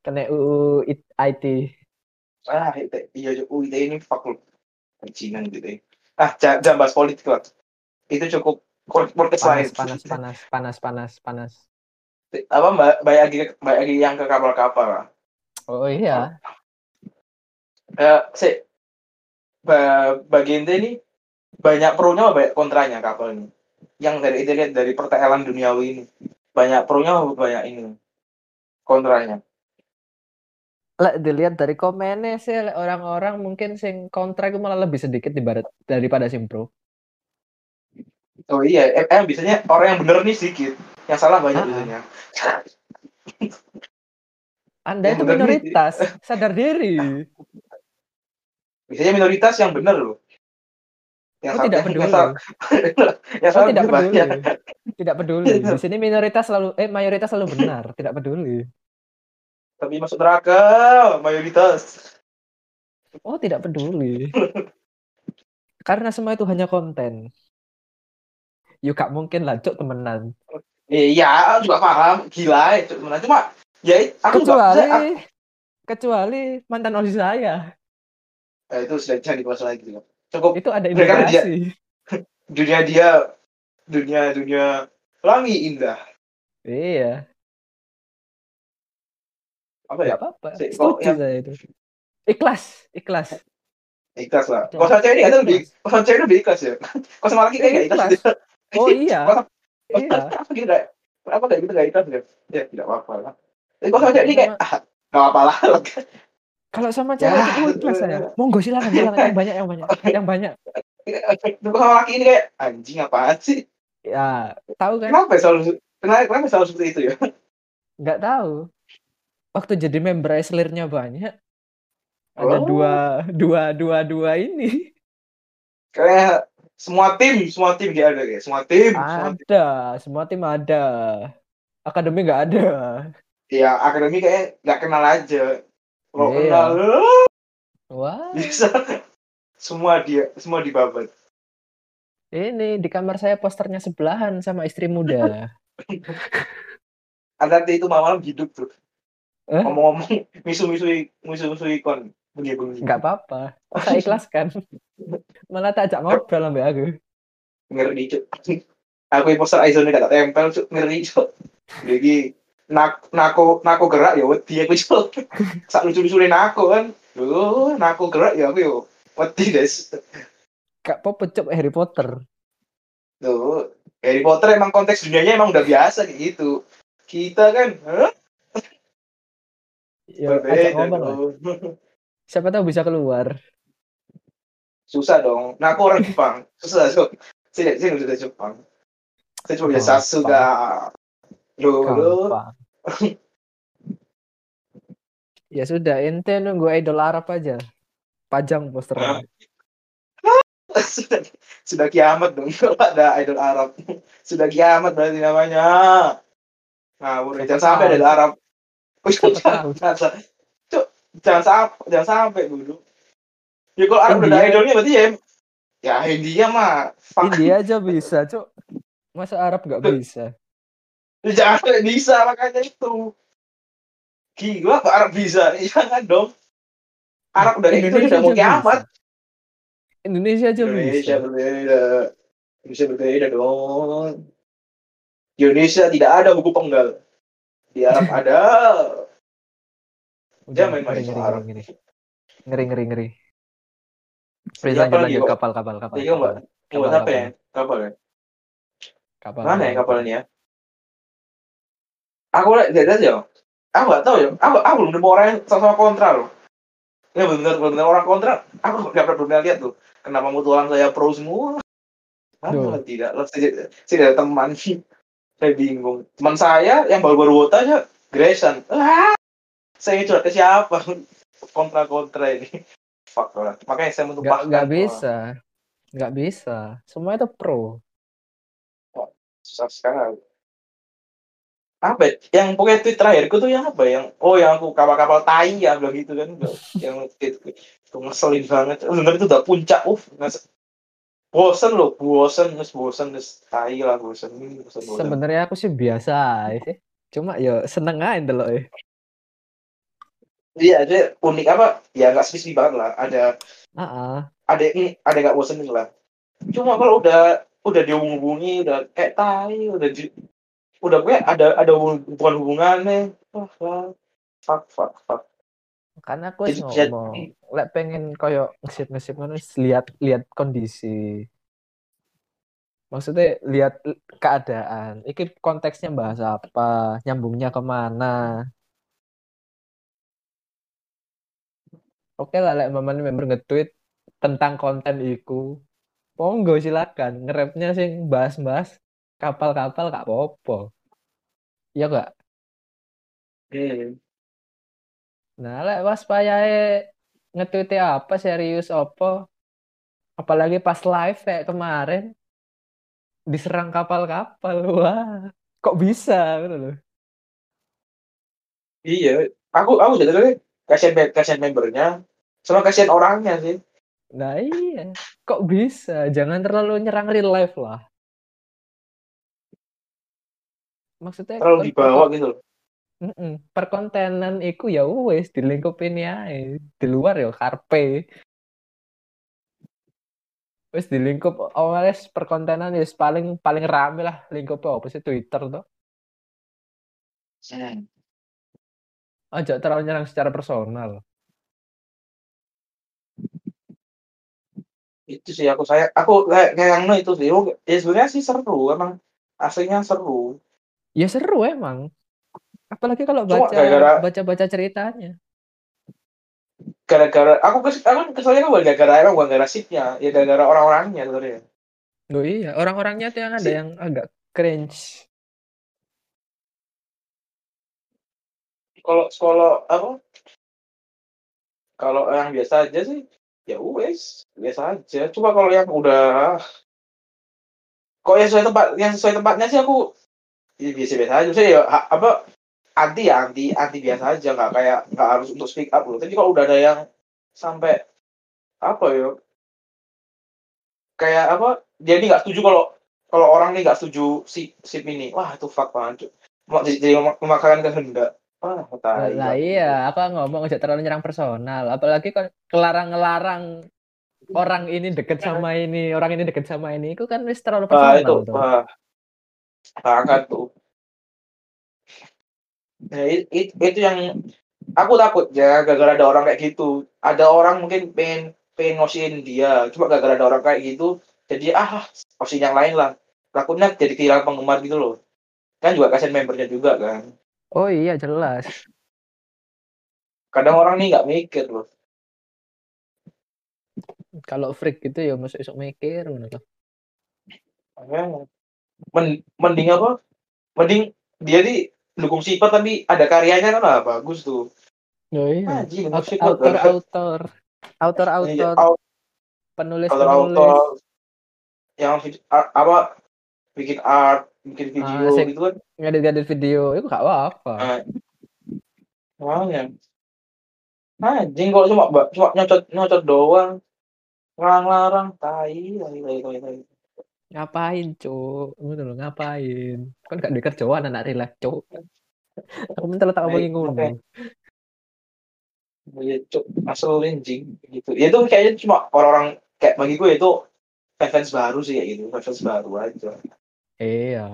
Kena UU it- IT. Ah, IT, iya, oh, IT ini fuck lu. Pancingan gitu ya. Ah, jangan, bahas politik lah. Itu cukup podcast lain. Panas, panas, panas, panas, panas, panas. Apa, mbak, baik lagi, baik lagi yang ke kapal-kapal lah. Oh iya. Eh, si ba bagi ente ini banyak pro-nya banyak kontranya kapal ini? Yang dari itu lihat dari pertelan duniawi ini banyak pro-nya banyak ini kontranya? Lek dilihat dari komennya sih orang-orang mungkin sing kontra itu malah lebih sedikit dibarat daripada sing pro. Oh iya, eh, eh, biasanya orang yang bener nih sedikit, yang salah banyak Ah, biasanya. Anda Yang itu minoritas, sadar diri. [LAUGHS] Biasanya minoritas yang bener loh. Yang Oh tidak yang peduli. salah- [LAUGHS] yang Oh tidak peduli. banyak. Tidak peduli. Di sini minoritas selalu eh mayoritas selalu benar, tidak peduli. Tapi masuk neraka mayoritas. Oh tidak peduli. [LAUGHS] Karena semua itu hanya konten. Yuk gak mungkin lah cuk temenan. Iya, juga paham. Gila, itu cuma cuma ya aku juga Kecuali saya- aku- kecuali mantan osis saya. Eh, itu sudah dibahas lagi gitu. Cukup Itu ada Mereka dia- indikasi. dunia dia dunia dunia pelangi indah Iya, apa ya apa-apa. Si- kok Setuju yang- saya itu. Ikhlas, ikhlas. ikhlas lah cewek ini kan lebih sama cewek lebih ikhlas ya sama laki kayak ikhlas Ikhlas. Oh iya, [LAUGHS] Kalau- iya. [LAUGHS] apa gitu kayak apa kayak gitu nggak ikhlas ya ya tidak apa-apa lah tapi sama cewek ini kayak ah nggak apa lah [LAUGHS] Kalau sama Ya. cewek itu ikhlas saya. Monggo silakan, silakan yang [LAUGHS] banyak, yang banyak, yang banyak. kalau laki ini kayak anjing apaan sih Ya, tahu kan? kenapa ya selalu kenapa kenapa selalu seperti itu ya Nggak tahu. Waktu jadi member Eslernya banyak. Ada Oh. dua, dua, dua, dua ini. kayak semua tim semua tim dia ada kayak semua tim semua tim. Ada, semua tim ada. Akademi nggak ada. ya akademi kayak nggak kenal aja kalau Iya. kenal [LAUGHS] Wah, bisa semua dia semua dibabat ini di kamar saya posternya sebelahan sama istri muda. [LAUGHS] nanti itu malam hidup tuh Eh? ngomong-ngomong misu-misu misu-misu ikon Nggak apa-apa. Saya [LAUGHS] ikhlaskan. Malah tak ajak ngobrol sampai aku. ngeri cuk aku yang poster Aizone gak tak tempel cuk ngeri cuk jadi nak nako nako gerak ya wedi aku cuk [LAUGHS] sak lucu-lucuin nako kan Duh, nako gerak ya aku yo wedi guys Kak Pop pecuk Harry Potter. tuh Harry Potter emang konteks dunianya emang udah biasa kayak gitu kita kan hah? Ya, berbeda ngomong. Siapa tahu bisa keluar. susah dong nah aku orang Jepang susah so saya saya bisa Jepang saya cuma Gampang. Sasuga Gampang. ya sudah, ente nunggu idol Arab aja. Pajang posternya. [LAUGHS] sudah sudah kiamat dong [LAUGHS] kalau ada idol Arab sudah kiamat berarti namanya nah Siapa jangan sampai ada Arab Oh, Siapa jangan, jangan, jangan sampai, jangan sampai dulu. Ya kalau Arab udah ada idolnya berarti ya, ya India mah, fuck. India aja bisa, Cuk. Masa Arab nggak bisa? Jangan bisa makanya itu. Gila, kok Arab bisa? Jangan dong. Arab kayak gitu udah mau kiamat. Indonesia aja Indonesia bisa. berbeda. Indonesia berbeda dong. Di Indonesia tidak ada buku penggal. Di Arab [LAUGHS] ada. Udah, Dia main-main ngeri, Arab. ngeri, ngeri, ngeri, ngeri. Please, Iya, lanjut, apalagi, lanjut. Pak? Kapal, kapal, kapal. Iya, Mbak. kapal. Buat Kapal, apa ya? Kapal ya? Kapal, Mana ya kapal. kapalnya? Aku lihat lihat aja. Aku nggak tahu ya. Aku aku belum nemu orang yang sama kontra loh. Ya benar benar orang kontra. Aku nggak pernah pernah lihat tuh. Kenapa mutualan saya pro semua? Duh. tidak. Lah, Saya saya ada teman Saya bingung. Teman saya yang baru-baru wota aja Grayson. Ah, saya curhat ke siapa? [LAUGHS] Kontra-kontra ini. Fuck lah. Makanya saya menumpahkan. nggak Wah, bisa. Nggak bisa. Semua itu pro. susah sekali. Apa ya? Yang pokoknya tweet terakhirku tuh yang apa ya? Yang oh yang aku kapal-kapal tai ya bilang gitu kan. yang itu, itu ngeselin banget. Bener itu udah puncak. Uff, nges- bosen loh, bosen, nges bosen, nges tai lah bosen. bosen, bosen. Sebenarnya aku sih biasa sih. Cuma ya seneng aja ndelok ya. Iya, ada unik apa? Ya nggak spesifik banget lah. Ada Ah, ada ini ada nggak bosenin lah. Cuma kalau udah udah dihubungi udah kayak tai, udah di, udah gue ada ada hubungan hubungannya. Wah, wah. fuck, fuck, fuck. Karena aku Jadi, jadi- ngomong, lek pengen koyo ngesip-ngesip ngono wis lihat lihat kondisi. Maksudnya lihat keadaan. Iki konteksnya bahas apa, nyambungnya ke mana. Oke lah, lek mamane member nge-tweet tentang konten iku. Monggo silakan, nge-rapnya sing bahas-bahas kapal-kapal gak apa-apa. Iya gak? Hmm. Nah, lek pas payahe nge-tweet apa serius apa? Apalagi pas live kayak kemarin diserang kapal-kapal. [LAUGHS] Wah, kok bisa gitu loh. Iya, aku aku jadi kasihan kasihan membernya sama kasihan orangnya sih. Nah, iya. Kok bisa? Jangan terlalu nyerang real life lah. Maksudnya Terlalu per- dibawa gitu loh. Mm-mm. perkontenan iku ya wes dilingkupin ae. Di luar ya karpe. Wes dilingkup awalnya perkontenan ya paling paling rame lah lingkupnya apa sih Twitter tuh. Aja terlalu nyerang secara personal. Itu sih aku saya aku kayak kayak yang itu sih. Oh, Ya sebenarnya sih seru, emang aslinya seru. Ya seru emang. Apalagi kalau Cuma baca gara-gara- baca-baca ceritanya. Gara-gara aku kes, aku keselnya kan gara-gara emang bukan gara sipnya, ya gara-gara orang-orangnya sebenarnya. Oh iya, orang-orangnya tuh yang ada Si- yang agak cringe. Kalau kalau apa? Kalau yang biasa aja sih, ya wes biasa aja. Cuma kalau yang udah kok yang sesuai tempat yang sesuai tempatnya sih aku ya biasa-biasa aja. Saya ya apa anti ya anti anti biasa aja nggak kayak nggak harus untuk speak up loh. Tapi kalau udah ada yang sampai apa ya kayak apa dia ini nggak setuju kalau kalau orang ini nggak setuju si sip ini wah itu fuck banget jadi jadi memak- memaksakan kehendak ah tai Lah iya, aku ngomong aja terlalu nyerang personal. Apalagi kan kelarang-ngelarang orang ini deket sama [LAUGHS] ini, orang ini deket sama ini. Itu kan wis terlalu Ah, itu personal tuh. wah tuh nah, it, it- itu yang aku takut ya gara-gara ada orang kayak gitu. Ada orang mungkin pengen pengen ngosiin dia. Cuma gara-gara ada orang kayak gitu jadi ah ngosiin yang lain lah. Takutnya jadi kehilangan penggemar gitu loh. Kan juga kasihan membernya juga kan. Oh iya, jelas. kadang orang nih nggak mikir loh. Kalau freak gitu ya masuk isuk mikir tuh. Mending apa? Mending dia di dukung sifat tapi ada karyanya kan? Lah bagus tuh. Oh iya. Anjing, Autor autor autor autor au- penulis autor-autor. Penulis yang apa? Bikin art bikin video Ah, gitu kan? Ngedit-ngedit video. Itu gak apa-apa. Nah, Makanya. Anjing kok cuma cuma nyocot nyocot doang. Larang-larang. Tai tai tai tai tai. Ngapain, Cuk? Ngono lho, ngapain? Kan gak di kerjaan anak relax, Cuk. Aku mentel tak omongi ngono. Ya, cuk, asal anjing gitu. Ya itu kayaknya cuma orang-orang kayak bagi gue itu fans baru sih kayak gitu, fans baru aja. Iya.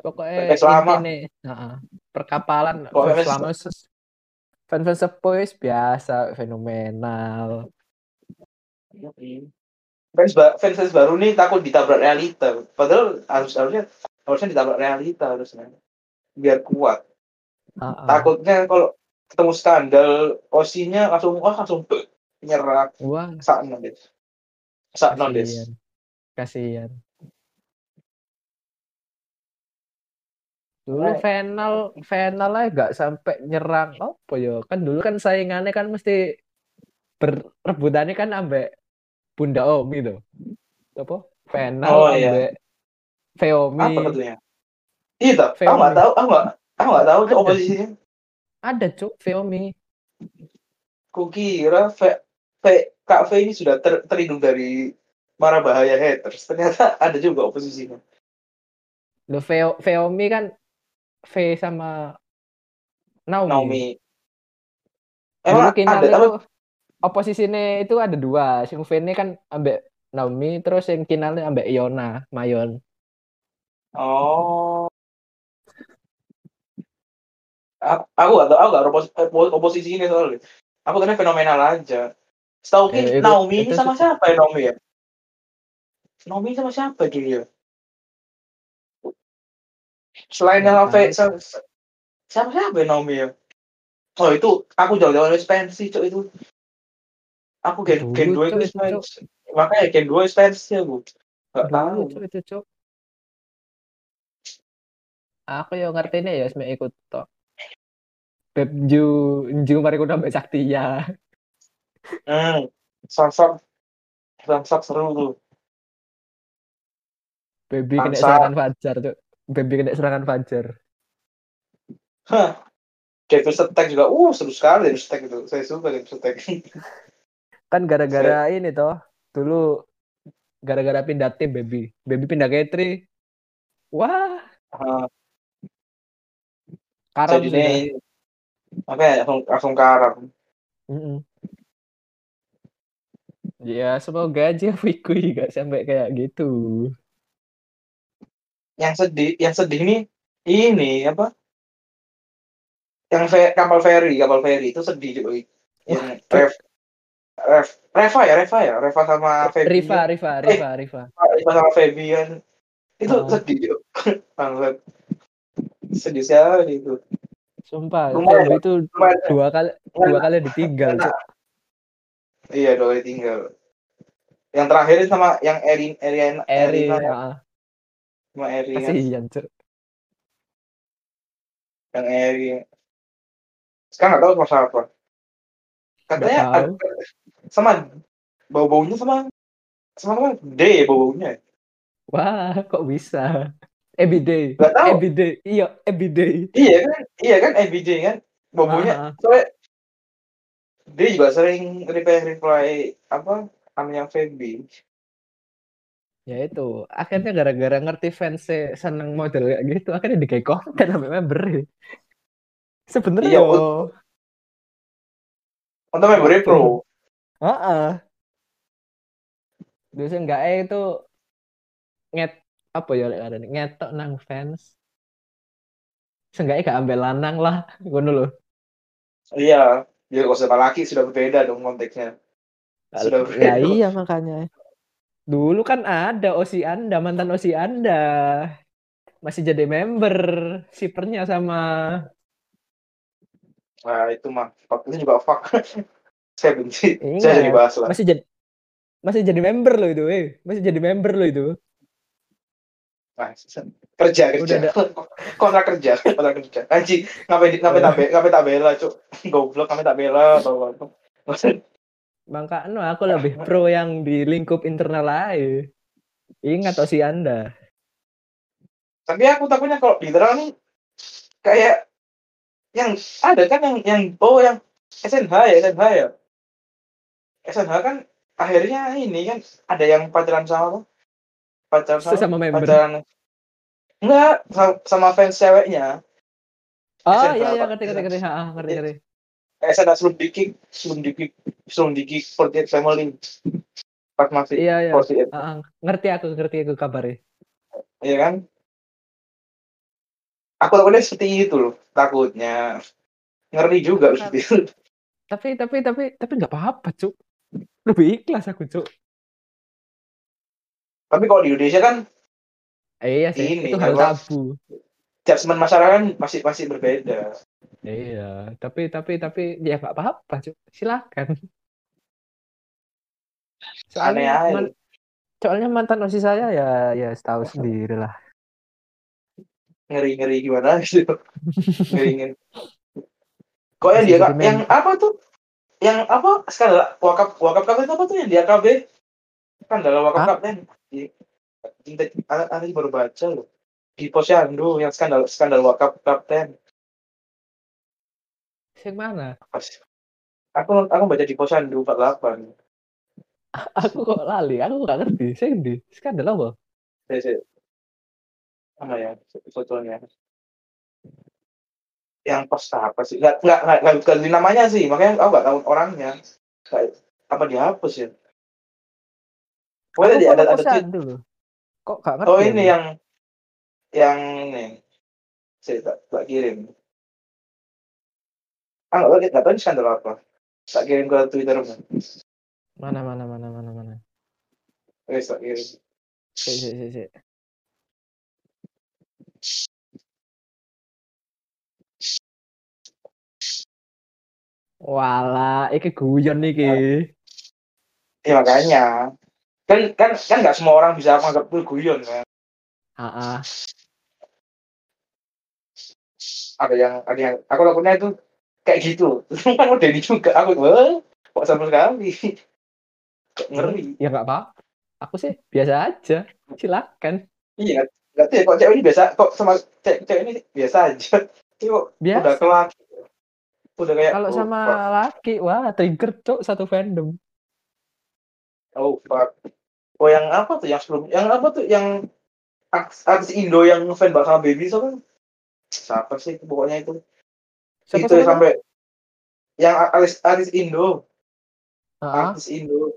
Pokoknya Fans lama. intine, heeh. Perkapalan Pokoknya fans fans- biasa fenomenal. Fans, ba- fans, fans baru nih takut ditabrak realita. Padahal harus harusnya harusnya ditabrak realita harusnya. Biar kuat. Heeh. Takutnya kalau ketemu skandal osinya langsung wah langsung bek, nyerah Wah, sakno des. Sakno des. kasihan. Dulu final final aja gak sampai nyerang apa ya kan dulu kan saingannya kan mesti berebutannya kan ambek Bunda Omi tuh apa final Oh, iya. Feomi Apa betulnya? Itu, aku Feomi. nggak tahu, aku nggak, aku nggak tahu tuh Ada. oposisinya. ada cuk Feomi Kukira V, V, Kak V ini sudah ter, terlindung dari mara bahaya haters. Ternyata [LAUGHS] ada juga oposisinya. lo Feo, Feomi kan V sama Naomi, Naomi. Emang ada itu apa? Oposisinya itu ada dua sing V ini kan ambek Naomi terus yang Kinalnya ambek Iona Mayon Oh. Aku nggak tahu, aku nggak opos, opos- oposisi ini soalnya. Aku kena fenomenal aja. Setahu Eh, itu- Naomi itu ini sama siapa ya Naomi ya? Naomi sama siapa ya? Selain Nggak yang tahu. V, sa- sa- siapa ya Naomi ya? Oh itu aku jauh-jauh dari pensi cok itu. Aku gen Dulu, gen dua itu itu, fans. Makanya gen dua itu ya bu. Gak tahu. itu aku yang ngerti ini ya semek ikut tok Beb Ju Ju mari ambek Saktia Hmm. Samsak, Samsak seru tuh. Baby kena serangan Fajar cuk Baby kena serangan Fajar Hah. Devil Stack juga, uh seru sekali Devil Stack itu. Saya suka Devil Stack. [LAUGHS] kan gara-gara ini toh dulu gara-gara pindah tim Baby Baby pindah ke Tri wah Ah, karam jadi ini apa ya langsung, langsung karam. Mm-mm. ya semoga aja [LAUGHS] Fikui gak sampai kayak gitu Yang sedih, yang sedih nih ini apa? Yang fe- kapal feri, kapal feri itu sedih juga. Yang Reva ya, Reva ya, Reva sama Febian. Riva Riva Riva Riva Reva sama Febian itu Ah. sedih juga. [LAUGHS] Banget. Sedih sekali itu. sumpah. Baby itu Lumayan. dua kali dua kali ditinggal Cuk. Iya, dua kali tinggal. Yang terakhir sama yang Erin, Erin, Eri Erina, heeh. sama Erin, kan. kasihan Cuk. yang Erin. Sekarang nggak tahu masalah apa. Katanya ada- sama bau-baunya sama sama apa? D ya bau-baunya. wah kok bisa everyday Nggak tahu. everyday iya everyday Iya kan? Iya kan EBJ kan? Bau-baunya. Ah, Soalnya dia juga sering reply-reply apa sama yang Feby. ya itu akhirnya gara-gara ngerti fans seneng model kayak gitu akhirnya dikai konten sampai member sebenarnya Iya, yo Untuk member pro. Heeh. Terus enggak eh itu nget apa ya lek ngetok nang fans. Seenggaknya gak ambil lanang lah, ngono lho. Iya. Ya kalau sama laki sudah berbeda dong konteksnya. Sudah Ya berbeda. iya makanya. Dulu kan ada Osi Anda, mantan Osi Anda. Masih jadi member sipernya sama Nah itu mah. Itu juga fuck. [LAUGHS] Saya benci. Iya. Saya jadi bahas lah. masih jadi masih jadi member loh itu, eh. Masih jadi member loh itu. Nah, kerja kerja. Udah [LAUGHS] Kontrak kerja, kontrak kerja. Anjing, ngapain ngapain tak be- ngapain tak bela, cuk. [LAUGHS] Goblok, ngapain tak bela atau apa. Maksud- Makanya aku lebih pro yang di lingkup internal aja. Ingat Osi Anda. Tapi aku takutnya kalau di internal nih kayak yang ada kan yang yang oh yang SNH ya SNH ya SNH kan akhirnya ini kan ada yang pacaran sama apa? pacaran sama, Sesama member. pacaran enggak sama, sama fans ceweknya Oh SNH, iya iya ngerti ngerti ngerti. Ha, ngerti ngerti. SNH sebelum dikik sebelum dikik sebelum dikik 48 family pas masih Iya iya. 48 Ha, ha, ngerti aku ngerti aku kabarnya. Iya kan? Aku takutnya seperti itu loh, takutnya. Ngeri juga gitu. Tapi tapi tapi tapi nggak apa-apa cuk. Lebih ikhlas aku cuk. Tapi kalau di Indonesia kan Eh, iya sih. Ini, itu hal tabu. judgement masyarakat kan masih masih berbeda. Iya. Tapi tapi tapi ya nggak apa-apa cuk. Silakan. Soalnya, man- soalnya mantan osis saya ya ya tahu sendiri lah. Ngeri-ngeri gimana gitu. [LAUGHS] Ngeri ngeri. Kok yang dia yang apa tuh? Yang apa? Skandal wakap wakap kapten apa tuh yang di AKB? Skandal kapten. Di Cinta ada baru baca loh. Di Posyandu yang skandal skandal wakap kapten. Yang mana? Aku aku baca di Posyandu 48. [LAUGHS] Aku kok lali, aku nggak ngerti. Saya di skandal apa? Saya, mana ya fotonya yang pas apa sih. Nggak nggak nggak nggak ganti namanya sih. Makanya aku nggak tahu orangnya. Kayak, apa dihapus ya? Pokoknya dia ada ada tweet posyandu loh. Kok gak ngerti? oh ini yang yang ini. Saya tak, tak kirim. Ah nggak nggak tahu ini skandal apa. Tak kirim ke twitter Mana mana mana mana mana. Oke, tak kirim. Si si si Wala, iki guyon iki. ya makanya kan kan kan nggak semua orang bisa menganggap itu guyon kan Heeh. ada yang ada yang aku lakunya itu kayak gitu [LAUGHS] kan udah ini juga aku wah kok sama sekali [LAUGHS] Kok ngeri Ya nggak apa. Aku sih biasa aja. Silakan. iya nggak tahu ya, kok cewek ini biasa kok sama cewek, cewek ini biasa aja [LAUGHS] Ini kok udah Biasa. Udah kayak Kalau oh, sama fuck. laki, wah trigger cok satu fandom. oh fuck oh yang apa tuh yang sebelum yang apa tuh yang artis, Indo yang fan sama baby so kan siapa sih pokoknya itu Siapa itu siapa? sampai yang artis artis Indo Heeh. artis Indo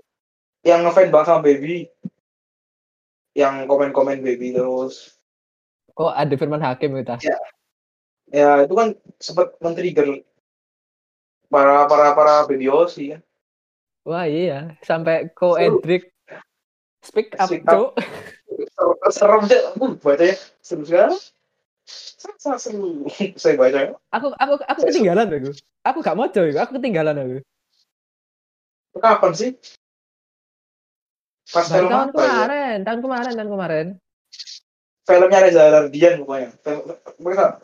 yang ngefans banget sama baby yang komen-komen baby terus Oh ada Firman Hakim kita. ya itu kan sempat men-trigger para para para baby Osi kan Wah iya, sampai Ko. Edric speak up cok. serem serem aja uh, bacanya seru sekali. Sangat seru. [LAUGHS] Saya baca Aku aku aku ketinggalan aku. Aku gak mau coy, aku ketinggalan aku. kapan sih? Pas film tahun ya? kemarin, tahun kemarin, tahun kemarin. filmnya Reza Rahardian pokoknya. Film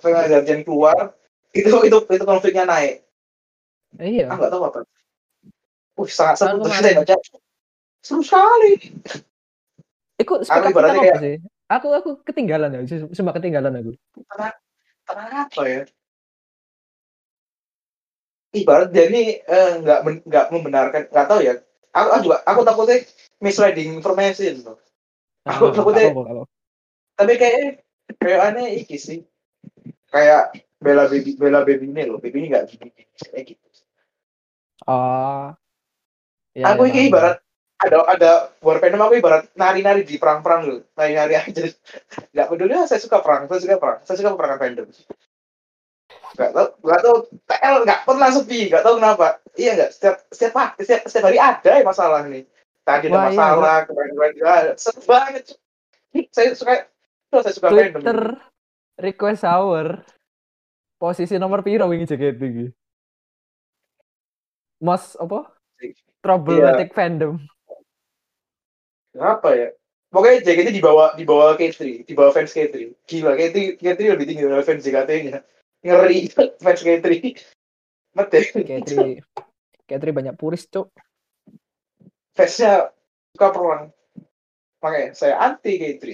film Reza Rahardian keluar itu itu itu konfliknya naik Iya. ah nggak tahu apa. Uh sangat seru terus saya baca seru sekali. Ikut Aku ibaratnya tentang apa kayak- sih? Aku aku ketinggalan aku, sumpah ketinggalan aku. kenapa ya. Ibarat dia ini eh, nggak men- nggak membenarkan nggak tahu ya. Aku, aku juga aku takutnya misleading information loh. Aku Ah, takutnya- apa, apa, apa. tapi kayak kayak aneh iki sih. Kayak bela baby bela baby ini loh. Baby ini nggak gini kayak gitu Oh. Ya, aku ya, ini paham. ibarat ada ada war fandom aku ibarat nari-nari di perang-perang loh. Nari-nari aja. [LAUGHS] Nggak peduli ah, saya suka perang saya suka perang saya suka peperangan fandom nggak tahu nggak tahu TL nggak pernah sepi nggak tahu kenapa. Iya nggak setiap setiap setiap setiap hari ada ya masalah nih. Tadi ada Wah, iya, masalah kemarin-kemarin juga ada. Seru banget saya suka oh, saya suka fandom Twitter request hour. Posisi nomor piro wingi JKT iki? Most apa? Problematic fandom. apa ya pokoknya JKT di bawah di bawah K3 di bawah fans K3 gila K3 K3 lebih tinggi dari fans JKT nya ngeri [LAUGHS] fans K3 mati K3 K3 banyak puris, Cuk. fansnya suka perang makanya saya anti K3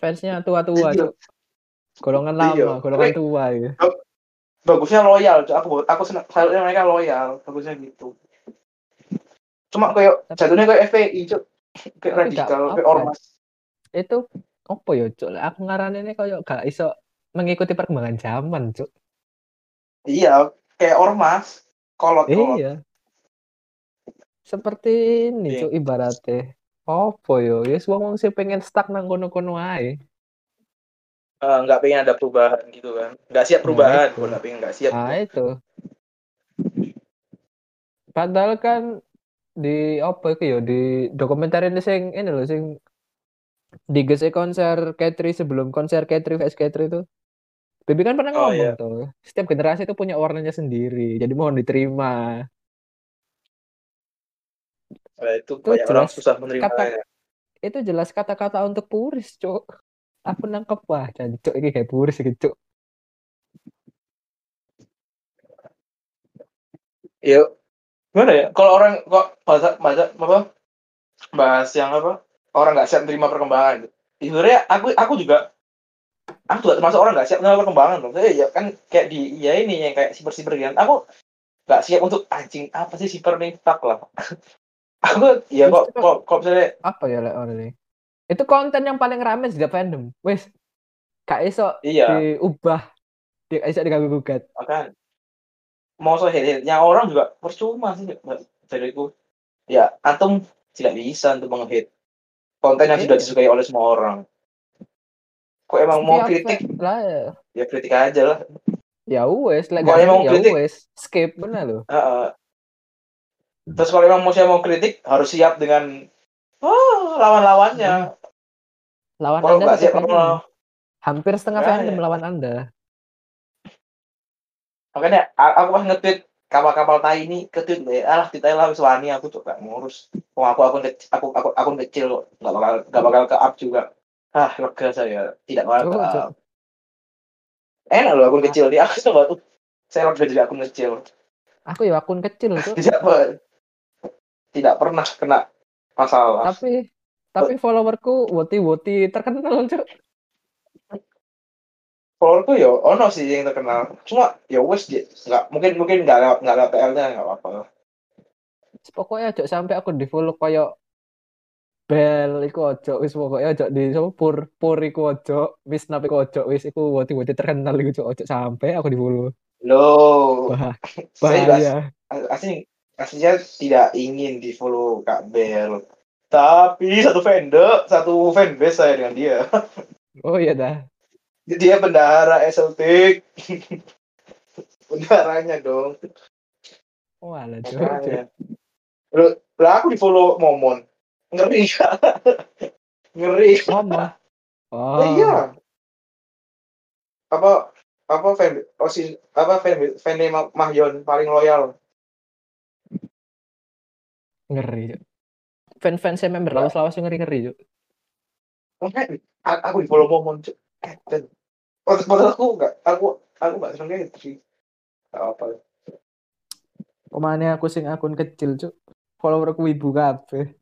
Fansnya tua-tua, Iya. Cuk. Golongan Iya. lama, golongan tua ya. Bagusnya loyal aku aku senang salutnya mereka loyal bagusnya gitu cuma kayak jatuhnya kayak FPI cuk kayak radikal kayak ormas Itu apa ya, Cuk? Aku ngaranine koyo gak iso mengikuti perkembangan zaman, Cuk. iya kayak ormas kolot kolot Iya. Seperti ini, Iya. Cuk, ibaratnya. Apa yo? Ya wong wong sing pengen stuck nang kono-kono ae. Eh, nggak pengen ada perubahan gitu kan. Nggak siap Nah, perubahan. Gua nggak pengen nggak siap. Nah, itu. Padahal kan di apa itu ya di dokumenter ini sing ini loh sing di GC konser Katri sebelum konser Katri vs Katri itu. Baby kan pernah Oh, ngomong iya. tuh setiap generasi itu punya warnanya sendiri jadi mohon diterima. Nah, itu Itu banyak orang jelas susah menerima kata- itu jelas kata-kata untuk puris cuk aku nangkep wah jancuk ini kayak puris iki cuk. Ya gimana ya? Kalau orang kok bahasa bahasa apa? Bahas yang apa? Orang nggak siap menerima perkembangan gitu. Ya, sebenarnya aku aku juga aku juga termasuk orang nggak siap menerima perkembangan loh. Saya ya kan kayak di ya ini yang kayak siber siber gitu. Aku nggak siap untuk anjing apa sih siber nih? Tak lah. [LAUGHS] Aku ya kok kok kok misalnya apa ya lek orang ini itu konten yang paling rame di fandom wes gak iso iya. diubah di iso diganggu gugat. Mau so yang orang juga percuma sih dari itu. Ya antum tidak bisa untuk menghit. Konten yang sudah disukai oleh semua orang. Kok emang mau kritik? lah ya. ya kritik aja lah. Ya wes lek Kalau emang ya kritik- wes skip bener loh Heeh. terus kalau emang mau saya mau kritik harus siap dengan oh, lawan-lawannya. Lawan kalau anda fandom. mau hampir setengah fandom ya. lawan anda. Makanya aku pas nge-tweet kapal-kapal tai ini ke-tweet deh alah kita lah wis wani aku tuh gak ngurus. Oh, aku kecil aku aku akun kecil kok. Nggak bakal nggak bakal ke up juga. Ah lega saya. Tidak bakal ke up enak loh akun Ah. kecil dia aku tuh saya lega jadi akun kecil. Aku ya akun kecil tuh tidak [LAUGHS] tidak pernah kena masalah. Tapi tapi followerku woti woti terkenal cuk. Followerku ya ono sih yang terkenal. Cuma ya wes dia nggak mungkin mungkin nggak lewat nggak lewat PL nya nggak apa-apa. Pokoknya ojo sampai aku di follow koyo bel iku ojo wis pokoknya ojo di sapa pur pur iku ojo wis napi ojo wis iku woti woti terkenal iku Cuk. ojo sampai aku di follow loh. Bah bahaya. asli aslinya tidak ingin di follow Kak Bel. Tapi satu fandom satu fanbase saya dengan dia. Oh iya dah. Dia bendahara SLT [LAUGHS] bendaharanya dong. Walah makanya Loh, lah aku di follow Momon. Ngeri. [LAUGHS] Ngeri. Ngomong Oh, oh. iya. Apa apa fan oh si apa fan fan Mahyon paling loyal ngeri Cuk. fan-fan saya member Ya. lawas-lawas ngeri-ngeri Cuk. Makanya, a- aku di follow Momon Cuk. Eh, dan aku nggak aku aku nggak seneng sih apa Pemane aku sing akun kecil cuk. Followerku ibu kabeh.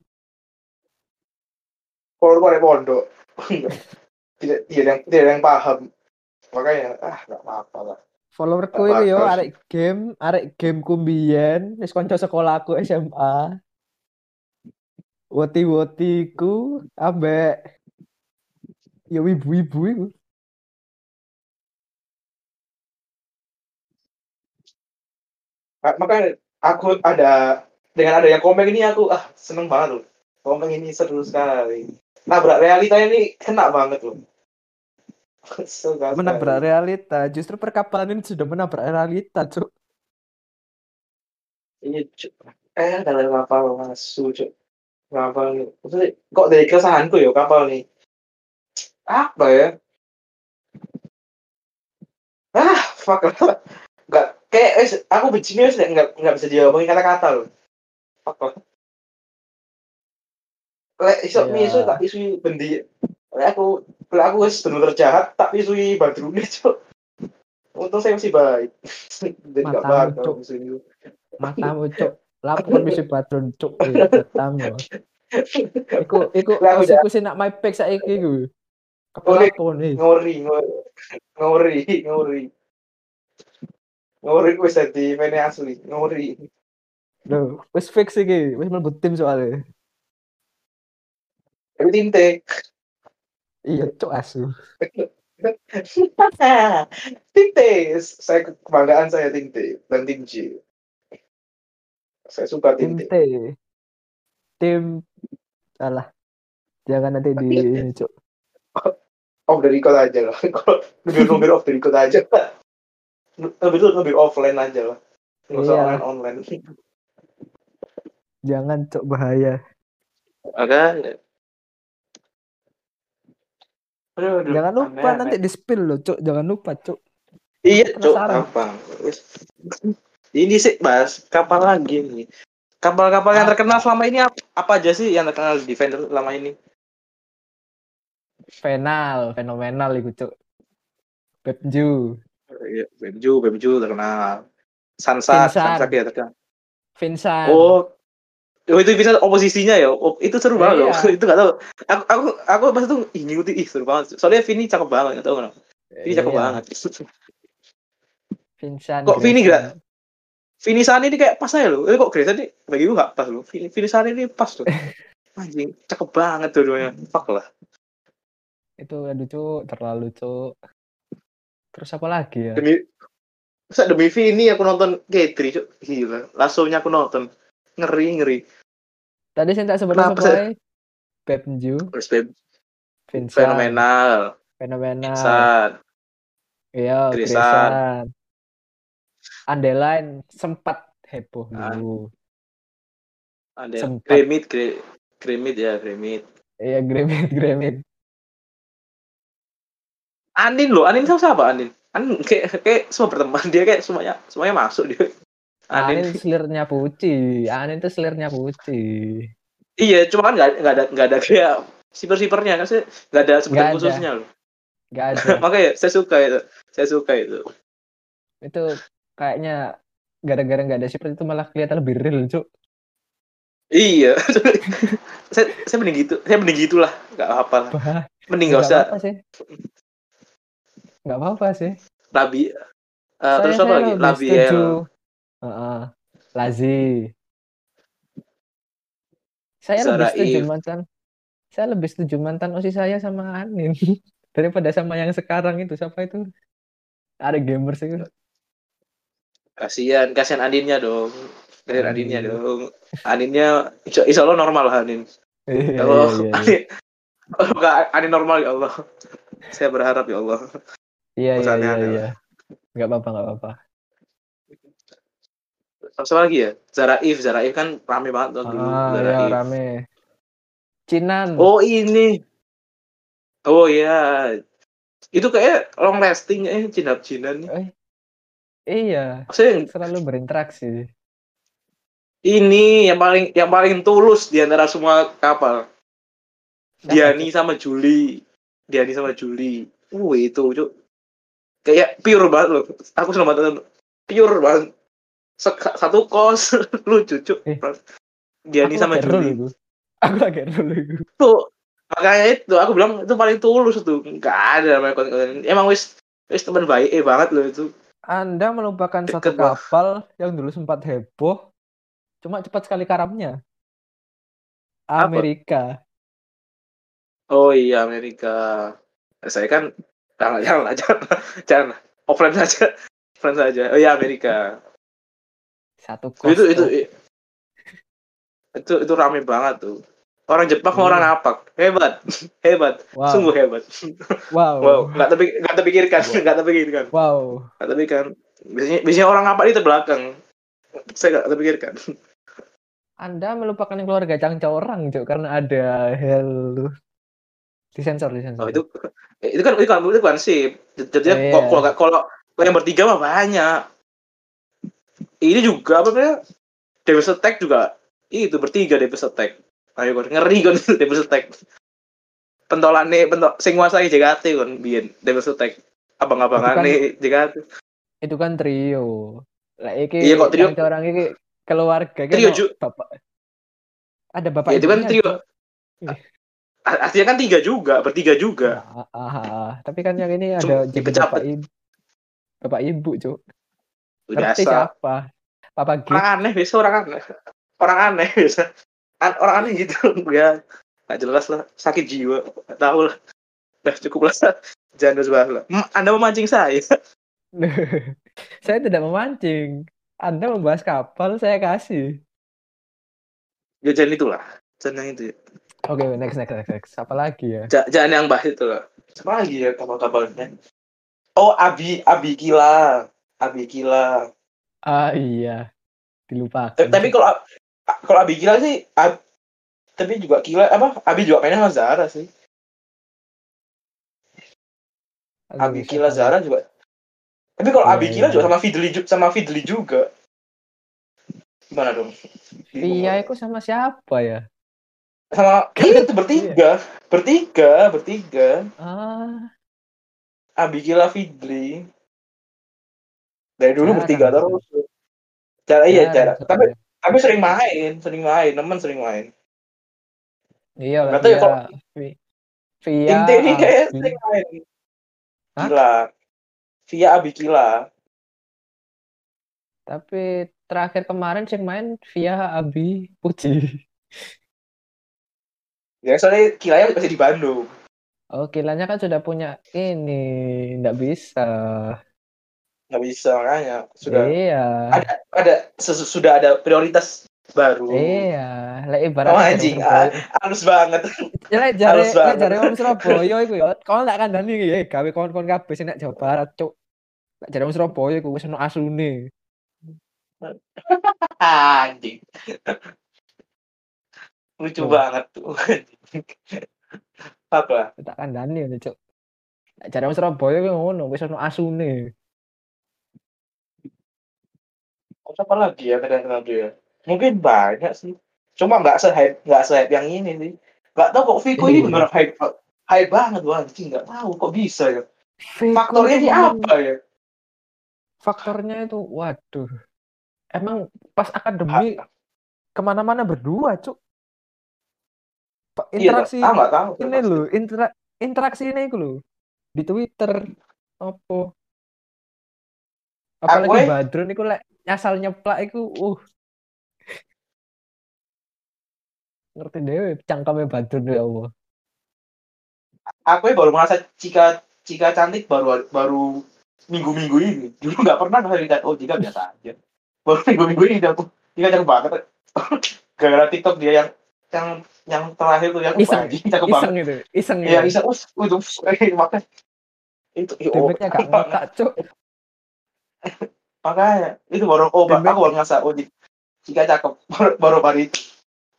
pada pondok [LAUGHS] tidak tidak yang tidak yang paham makanya ah nggak apa-apa lah Followerku itu yo harus- arek game, arek game kumbiyen, wis kanca sekolahku SMA. Woti-wotiku ambek yo ibu-ibu iku. Ah, makanya aku ada dengan ada yang komen ini aku ah seneng banget loh komen ini seru sekali nabrak realita ini kena banget loh [LAUGHS] Menabrak realita. Justru perkapalan ini sudah menabrak realita, cuk. Iya, Cuk. Eh, ada kapal masuk, Cuk. Kapal nih. Maksudnya, kok dari keresahanku ya kapal nih. Apa ya? Ah, fuck lah. Nggak, kayak, eh, aku bencinya sudah nggak, nggak bisa diomongin kata-kata loh. Fuck lah. Lek, Iya. mi, iso tak isui bendi. Lek aku, lek aku wis bener terjahat, tak isui badrune, Cuk. Untung saya masih baik. Jadi nggak Matamu, bakal isui. Matamu, cuk. Lapo kan bisa patron, cuk. Matamu. Iku iku aku iku sing nak my pick saiki iku. Kepala ngori ngori ngori ngori Ngori wis dadi mene asli, ngori. Loh, wis fix iki, wis mlebu tim soalnya. Tapi tinte. Iya, cok asu. [LAUGHS] tinte, saya kebanggaan saya tinte dan tim J. Saya suka Tim. T. Tim salah. Jangan nanti di ini, cok. Off the record aja lah. [LAUGHS] Kalau lebih lebih [LAUGHS] off the record aja. [LAUGHS] Lebih tuh lebih offline aja lah. Nggak usah Iya. online online. Jangan cok bahaya. Makanya. Aduh, aduh, Jangan lupa aneh-aneh. nanti di spill loh, cok. Jangan lupa, cok. Iya, cuk, apa? Ini sih, Bas, kapal lagi nih. Kapal-kapal yang Ah. terkenal selama ini apa, apa aja sih yang terkenal di Defender selama ini? Final, fenomenal itu, cok. Pepju, Iya, Bemju, Bemju terkenal. Sansa. Sansa dia terkenal. Vincent. Oh, Oh itu bisa oposisinya ya. Oh, itu seru banget loh. Iya. [LAUGHS] itu gak tau. Aku aku aku pas itu ih ngikutin ih seru banget. Soalnya Vini cakep banget, gak tau kenapa. Vini cakep Iya, banget. [LAUGHS] Vincent. Kok Vini gak? Vini Sani ini kayak pas aja loh. Eh kok Grayson ini bagi gue gak pas loh. Vini Sani ini pas loh. [LAUGHS] Anjing, cakep banget tuh dua Fuck lah. Itu aduh, cok. Terlalu, cok. Terus apa lagi ya? Demi Masa demi Vini aku nonton Getri, cuk. Gila. Langsungnya aku nonton. Ngeri, ngeri. Tadi saya tak sebut Kenapa apa ya? Terus Beb, Vincent. fenomenal. Fenomenal. Iya, Grayson. Underline sempat heboh Ah. dulu. Ada Sempat. Gremit, Gre- Gremit ya, Gremit. Iya, Gremit, [LAUGHS] Gremit. Anin loh, Anin sama siapa Anin? Anin kayak kayak semua berteman dia kayak semuanya semuanya masuk dia. Anin Anin. selirnya Puci. Anin tuh selirnya Puci. Iya, cuma kan nggak nggak ada nggak ada kayak siper-sipernya kan saya nggak ada sebutan ada. khususnya loh. Gak ada. [LAUGHS] Makanya saya suka itu. Saya suka itu. itu kayaknya gara-gara nggak ada seperti itu malah kelihatan lebih real, Cuk. Iya. [LAUGHS] saya saya mending gitu. Saya mending gitulah. Nggak apa lah. Bah, Mending nggak nggak usah apa-apa sih. Nggak apa-apa sih. Labi. eh, Saya- terus apa lagi? lebih Labiel. setuju. Heeh. Lazi. Saya lebih Zaraif. setuju mantan. Saya lebih setuju mantan osis saya sama Anin [LAUGHS] daripada sama yang sekarang itu siapa itu? Ada gamers itu. Kasihan, kasihan Aninnya dong. Kasihan Anin. Aninnya dong. Aninnya insya, insya Allah normal lah Anin. Iya, Ya Allah, iya, iya. Anin. [LAUGHS] Oh, enggak, Anin normal ya Allah. Saya berharap ya Allah. Iya, iya, iya, iya. Nggak apa-apa, nggak apa-apa. Apa lagi ya? Zaraif, Zaraif kan rame banget tuh dulu. Ah, ya Zaraif. rame. Cinan. Oh ini. Oh iya. Itu kayak long lasting eh cinap cinan nih. Iya, Maksudnya selalu berinteraksi. ini yang paling yang paling tulus di antara semua kapal. Diani sama Juli. Diani sama Juli. Uh itu cuk. Kayak pure banget loh. Aku selama nonton pure banget. Sek- satu kos [LAUGHS] lucu cuk. Eh, Diani sama Juli. itu. Aku roll itu. Tuh makanya itu aku bilang itu paling tulus tuh. Enggak ada namanya konten. Emang wis wis teman baik eh banget loh itu. Anda melupakan Deket satu kapal yang dulu sempat heboh, cuma cepat sekali karamnya. Apa? Amerika. Oh iya Amerika. Saya kan jangan jangan lah, jangan jangan lah. offline saja offline saja. Oh iya Amerika. Satu kos. itu itu tuh. itu itu rame banget tuh. Orang Jepang Iya. orang napak hebat [LAUGHS] hebat Wow. sungguh hebat. Wow. [LAUGHS] Wow nggak tapi nggak terpikirkan Wow. [LAUGHS] nggak terpikirkan Wow. nggak terpikirkan. Biasanya biasanya orang napak di terbelakang. Saya nggak terpikirkan. Anda melupakan keluarga cangca orang, Cuk, karena ada hell. Disensor, disensor. Oh itu itu kan itu kan itu kan sih. Iya. kok kalau kalau kalau yang bertiga mah banyak. Ini juga apa namanya? Devil's Attack juga itu bertiga Devil's Attack. Ayo kon ngeri kon Devil's Attack. Pentolane pentol sing nguasai JKT kon biyen Devil's Attack. Abang-abangane JKT. Itu kan trio. Lah iki Iya, kok trio? orang iki keluarga iki Trio, Ju. bapak. Ada bapak Ya, itu kan trio. Cuk. A- Artinya kan tiga juga, bertiga juga. Ah, ah, ah. Tapi kan yang ini ada dipecah- bapak ibu. Bapak ibu, Cuk. Ngerti biasa siapa? Papa Gig. orang aneh biasa orang aneh orang aneh biasa An- orang aneh gitu. [LAUGHS] Ya nggak jelas lah. Sakit jiwa. Nggak tahu lah. Udah cukup lah. [LAUGHS] Jangan sebelah lah. Anda memancing saya? [LAUGHS] Saya tidak memancing. Anda membahas kapal, saya kasih. ya jangan itulah. Jangan yang itu ya. Oke, next, next, next, next. Apa lagi ya? Ja- jangan yang bahas itu lah. Siapa lagi ya kapal-kapalnya? Oh Abi Abi Kila Abi Kila Ah iya, dilupakan. Eh, tapi kalau kalau Abi Kila sih Ab- tapi juga Kila apa? Abi juga mainnya sama Zara sih. Aduh, Abi ya? Zara juga. Tapi kalau Iya, Abi iya, juga iya. sama Fidli sama Fidli juga. Gimana dong? Iya, itu sama siapa ya? sama iya itu bertiga. Bertiga bertiga. Ah, Abi Kila Fidli. Dari dulu Jarang bertiga terus. cara iya cara. tapi. Tapi sering main sering main teman sering main Iya lah, ya kalau- vi- via Inte ini kayak sering main Hah? Kila via Abi Kila Tapi terakhir kemarin sih main via Abi Puji. ya soalnya Kilanya masih di Bandung Oh, kilanya kan sudah punya ini, nggak bisa. Nggak bisa makanya sudah Iya, ada ada sudah ada prioritas baru iya. Lah ibarat oh anjing halus banget Ya jare banget. jare wong Surabaya iku ya, kalau ndak kandhani ya gawe kon-kon kabeh sing nek Jawa Barat, cuk. Lek jare wong Surabaya iku wis ono asune. [LAUGHS] anjing lucu Tuh. banget tuh apa Tak kandhani ya, cuk. Jare wong Surabaya iku ngono, wis ono asune. Apa lagi ya kadang-kadang dia mungkin banyak sih cuma nggak se hype nggak se hype yang ini sih nggak tahu kok Vico ini Iya. bener hype hype banget wah anjing nggak tahu kok bisa ya faktornya itu ini apa ya Faktornya itu, waduh. Emang pas akademi ke mana-mana berdua, cuk. Iya Interaksi ah nggak tahu ini loh, intera- interaksi ini loh. Di Twitter, apa? Apalagi eh, Badrun iku lek nyasal nyeplak iku, uh. Ngerti dhewe cangkeme Badrun ya Allah. aku ya baru merasa Cika Cika cantik baru baru minggu-minggu ini dulu nggak pernah ngeliat oh Cika biasa aja baru minggu-minggu ini dia aku Cika cakep banget [LAUGHS] gara-gara TikTok dia yang yang yang terakhir tuh yang Iseng, anjing, cakep banget Iseng itu, iseng Iya, itu. bisa us, itu [LAUGHS] makanya itu oh, [LAUGHS] cuk. Makanya itu baru oh Demek- aku baru ngerasa oh Cika cakep [LAUGHS] baru baru hari itu.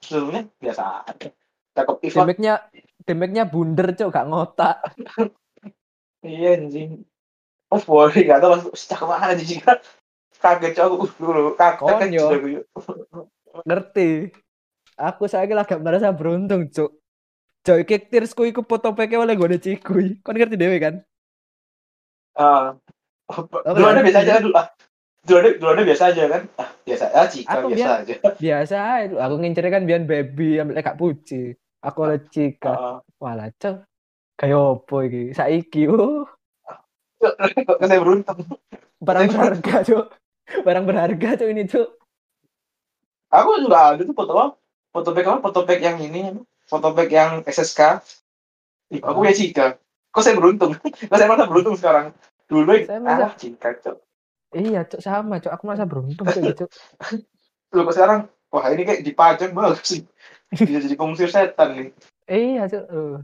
Sebelumnya biasa aja. Cakep Ivan Demeknya demeknya bunder, cuk, gak ngotak. [LAUGHS] iya anjing. Oh boleh nggak tahu mas cakep anjing. Cika [LAUGHS] kaget cok uh dulu. Kaget kan Ngerti. Aku saya lagi merasa beruntung, cuk. Joy kick tearsku iku foto peke oleh gue cikuy. Kon ngerti dewe kan? ah. Dulu ada biasa aja dulu ah dulu ada dulu ada biasa aja kan ah biasa ah Cika Aku biasa biar- aja Biasa aja. [LAUGHS] Aku ngincer kan biar baby ambil kak puji. Aku oleh cika. Ah, Walah, cuk. Kayak opo iki? Saiki, oh. kok saya beruntung Barang berharga, cuk. Barang berharga, cuk ini, cuk. Aku juga ada tuh foto apa? Foto back apa? Foto back yang ini, foto back yang SSK. Ih, aku ya Cika. Kok saya beruntung? [LAUGHS] Kok saya merasa beruntung sekarang? Dulu Saya ah, Cika, cok. Iya, cuk, sama, cuk. Aku merasa beruntung, cuk, cuk. Dulu kok sekarang, wah ini kayak dipajang bagus sih. Bisa jadi pengusir setan nih. Iya, cuk. Eh.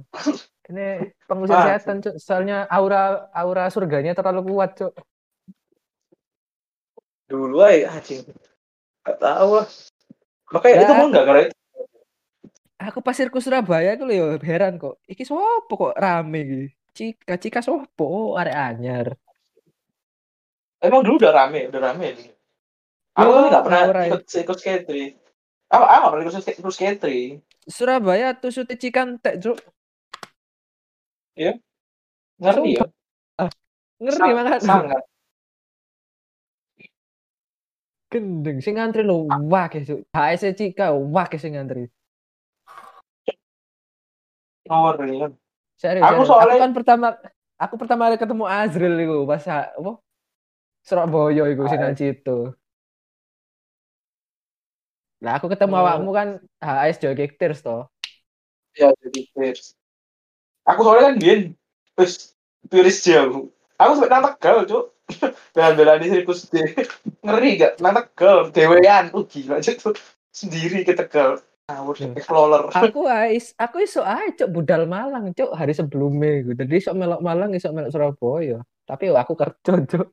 Ini pengusir Ah, setan, cuk. Soalnya aura aura surganya terlalu kuat, cuk. Dulu aja, anjing. Gak tahu lah. Makanya Ya. itu mau nggak karena itu. Aku pas sirkus Surabaya aku lho heran kok. Iki sopo kok rame iki? Cika, Cika sopo? Oh, arek anyar. Emang dulu udah rame, udah rame. Aku tuh nggak pernah ikut ikut skatering. Apa apa pernah ikut ikut skatering? Surabaya tuh sute cikan tek, Cuk. Ngerti ya? Ngerti Sang- banget. Sangat. Gendeng sing ngantri lho wakeh, Cuk. HSC Cika wakeh sing ngantri. Ya. Serius, Aku soalnya- Aku kan pertama aku pertama kali ketemu Azril iku pas apa? Surabaya iku Sinan Cito. Lah aku ketemu Oh. awakmu kan HAS Joy Kickers toh. ya jadi Pierce. Aku soalnya kan Din, terus Pierce jauh. Aku sampai nang Tegal, cuk. [LAUGHS] Belan-belan di sirkus [LAUGHS] D. Ngeri gak? Nang Tegal, dewean. Oh gila, cuk. Sendiri ke Tegal. Ngawur, Hmm. explorer. Aku ais, aku iso ae cuk budal Malang cuk hari sebelumnya gitu. Jadi iso melok Malang iso melok Surabaya. Tapi aku kerja cuk.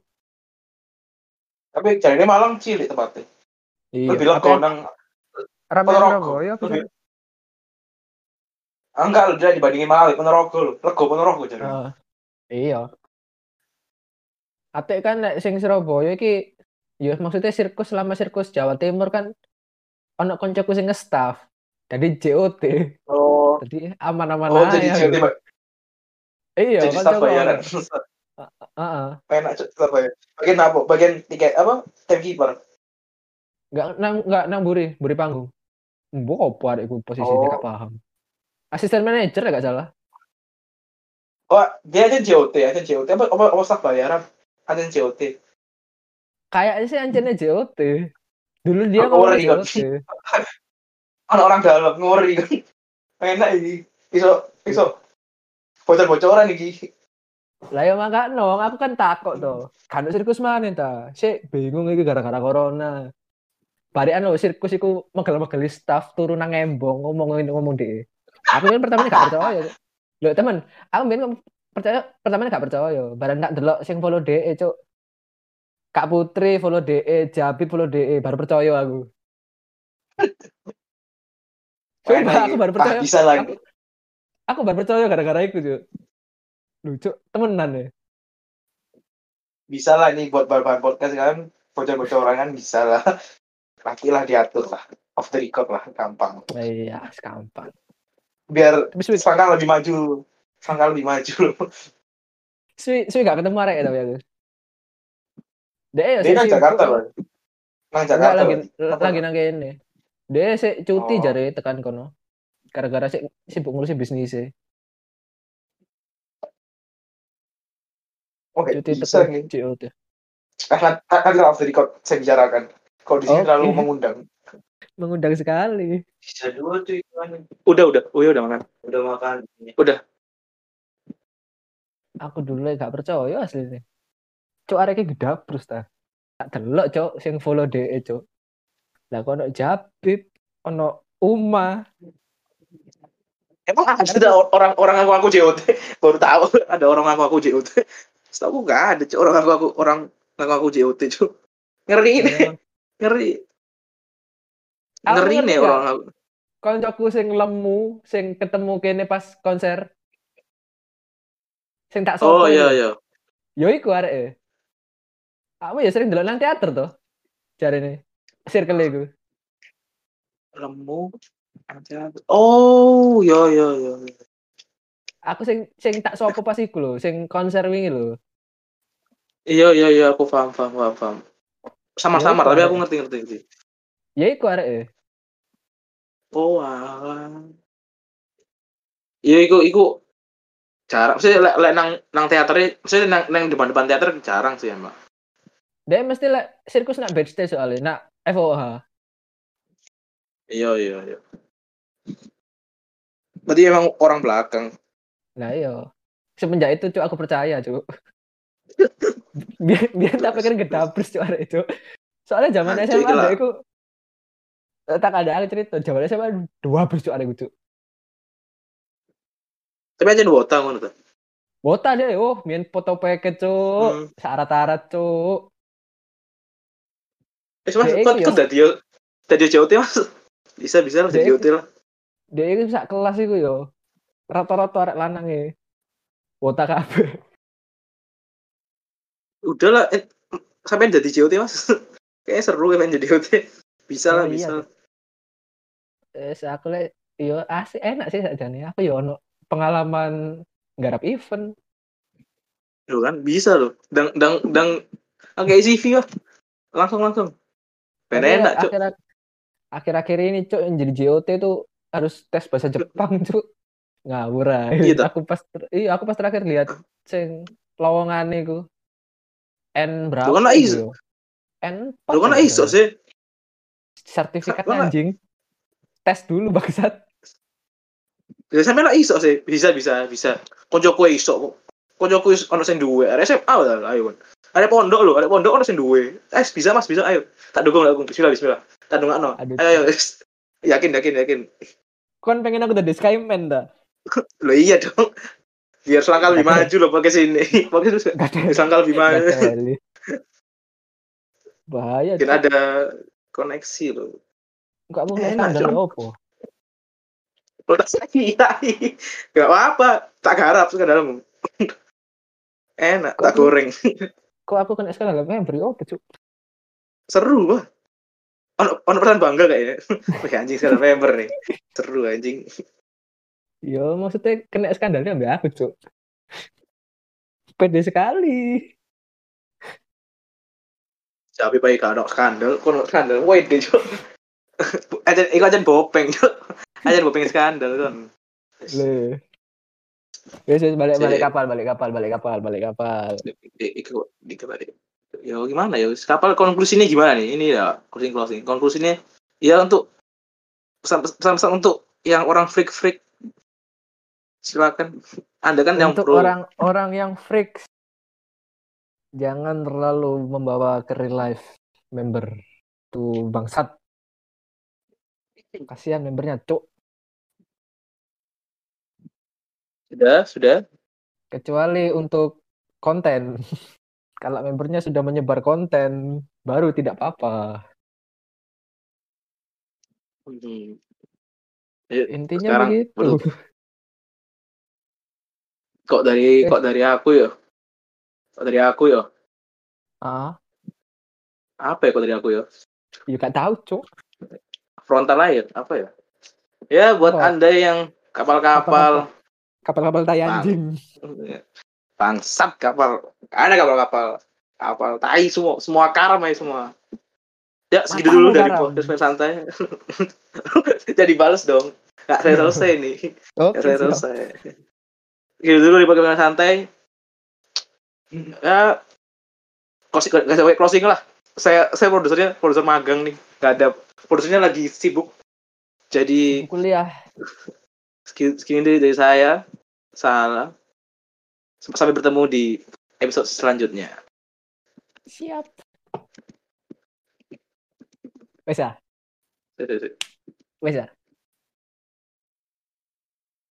Tapi jadi Malang cilik tempatnya. Iya. Lebih lega Apa nang Ponorogo. Lebih- Ah, enggak, udah dibandingin Malang, Ponorogo. Lego Ponorogo jadi. Ah, iya. Ate kan sing Surabaya iki ya maksudnya sirkus selama sirkus Jawa Timur kan ono koncoku sing nge-staff. Jadi JOT. Oh, Jadi aman-aman oh aja. jadi jadi Iya, jadi staff bayaran. Enak cuk staff bayaran. Bagian apa? Bagian tiket apa? Timekeeper. Enggak nang enggak nang buri, buri panggung. Mbok apa adekku posisinya Oh. paham. Asisten manajer ya gak salah. Oh, dia aja JOT, aja JOT. Apa apa, apa staff bayaran? Ada JOT. Kayaknya sih anjene JOT. Dulu dia ngomong kan? JOT. [LAUGHS] Ada orang dalam ngori kan. Enak ini. Iso iso bocor-bocoran iki. Lah ya makanya aku kan takut tuh. Kan sirkus mana ta? Sik bingung iki gara-gara corona. Barikan lo sirkus iku megel-megeli staff turun nang embong ngomong ngomong deh. Aku kan pertamanya gak percaya. Lho teman, aku ben percaya pertamanya gak percaya. Barang tak delok sing follow DE cuk. Kak Putri follow DE, Jabit follow DE, baru percaya aku. Enak aku baru percaya. Bisa lagi. Aku, aku baru percaya gara-gara itu, Cuk. Lucu, temenan ya. Bisa lah ini buat bahan podcast kan bocor-bocoran kan bisa lah. Nanti lah diatur lah. Off the record lah, gampang. Iya, gampang. Biar Tapi suwi, sangka lebih maju. Sangka lebih maju. suwi, suwi gak ketemu arek ya tapi aku. Dia ya Dia sibuk. Jakarta loh. Nang Jakarta lagi lagi nang kene. Dia sih cuti Oh. jare tekan kono. Gara-gara sih sibuk ngurusin bisnis Oke, Cuti bisa nih. COT. Ah, nanti off the record saya bicarakan. Kalau di sini Oke. terlalu mengundang. Mengundang sekali. Bisa dua tuh. Udah, udah. Oh, ya udah makan. Udah makan. Aku dulu gak percaya aslinya. Cuk areke gedabrus ta. Tak delok cuk sing follow DE cuk. Lah kok ono Jabib, ono Uma, Emang ada orang-orang aku aku JOT [LAUGHS] baru tahu ada orang aku aku JOT. Setahu aku nggak ada Cuk, orang aku aku orang aku aku JOT cuy. Ngeri ini, Emang. [LAUGHS] ngeri. Aku Ngeri nih orang aku. koncoku sing lemu sing ketemu kene pas konser sing tak Oh sopo iya iku. iya. yo iku arek aku ya sering delok nang teater tuh jarene circle iku Lemu. Oh iya iya iya. Aku sing sing tak sopo pas iku lho sing konser wingi lho Iya iya iya aku paham paham paham. paham. Sama-sama Ya, tapi aku ngerti ngerti ngerti. ya iku arek Oh alah. Iya iku iku jarang. Maksudnya lek lek nang nang teaternya, maksudnya nang nang depan-depan teater jarang sih emang. dia mesti lek sirkus nak backstage soalnya nak FOH Iya iya iya. Berarti emang orang belakang. Nah iya semenjak itu cuk aku percaya cuk [LAUGHS] biar biar tak pikir gedabres cuk arek cuk soalnya zaman Anjir, SMA dia iku eh, tak ada aku cerita zaman SMA dua bers cuk arek cuk Tapi aja wota ngono tuh. Wota deh, oh, main foto paket cuk, Hmm. syarat-syarat cuk. Eh mas, kok kok tadi JOT mas? Bisa bisa lah jadi JOT lah. Dia itu sak kelas iku yo. Rata-rata arek lanang e. Wota kabeh. Udah lah, eh, sampai jadi JOT mas. [LAUGHS] Kayaknya seru kan jadi JOT. Bisa lah Oh, iya, bisa. Cuk. Eh, aku lek yo asik enak sih sakjane. Aku yo ono pengalaman garap event. Loh kan bisa loh. Dang dang dang agak CV lah. Langsung langsung. Tapi enak cuk. akhir- Akhir-akhir ini cuk yang jadi JOT tuh harus tes bahasa Jepang cuk. Ngawur ae. Iya? Aku pas iya aku pas terakhir lihat sing lowongan iku. N berapa? Lu kan iso. N Lu kan iso sih. Sertifikat lah- anjing. Tes dulu bangsat. Ya sampe lah iso sih. Bisa bisa bisa. Koncoku iso. Koncoku iso ono sing duwe. Arek SMA lah ayo. Ada pondok lho, ada pondok ono sing duwe. Eh bisa Mas, bisa ayo. Tak dukung lah, Bismillah, bismillah. Tak dongakno. Ayo, ayo. Yakin, yakin, yakin. Kon pengen aku jadi Skyman dah. Lo iya dong. Biar selangkah lebih maju loh pakai sini. [LAUGHS] Pakai ada. selangkah lebih maju. Bahaya. Mungkin ada koneksi loh. Gak mau Enak, skandal Cuk. opo. Lo tak sakit. Gak apa-apa. Tak garap skandalmu. Enak, Kok tak aku- goreng. Kok aku kena skandal memberi opo cuk. Seru bah. Ono ono perasaan bangga kayaknya. [LAUGHS] Wih anjing skandal member nih. Seru anjing. Yo maksudnya kena skandalnya ambil aku cuk. Pede sekali. Tapi baik kalau skandal, kono skandal. Wait deh cok. [LAUGHS] Aja, iku aja bopeng cok. Aja bopeng skandal kan. Le. Wes wes balik balik kapal, balik kapal, balik kapal, balik kapal. Iku tadi. Ya gimana ya? Kapal konklusinya gimana nih? Ini ya closing closing. Konklusinya ya untuk pesan-pesan untuk yang orang freak freak silakan. Anda kan yang Untuk pro. orang-orang yang freaks jangan terlalu membawa ke real life member tuh bangsat. Kasihan membernya, cuk. Sudah, sudah. Kecuali untuk konten. [LAUGHS] Kalau membernya sudah menyebar konten, baru tidak apa-apa. Hmm. Ya, Intinya Sekarang, begitu. belum. [LAUGHS] kok dari kok dari aku ya? Kok dari aku ya? Ah, Apa ya kok dari aku ya? ya gak tahu, cuk. Frontal air apa ya? Ya buat Apa? anda yang kapal-kapal Kapal-kapal tai anjing. bangsat kapal ada kapal-kapal kapal tai semua semua karam aja semua ya segitu dulu dari podcast main santai [LAUGHS] jadi balas dong nggak saya selesai [LAUGHS] nih Oke, nggak saya selesai segitu dulu di main santai ya closing closing lah saya saya produsernya produser magang nih nggak ada produsernya lagi sibuk jadi Kuliah. segini segini dari, dari saya salah sampai bertemu di episode selanjutnya Siap. Ya? Wes ya?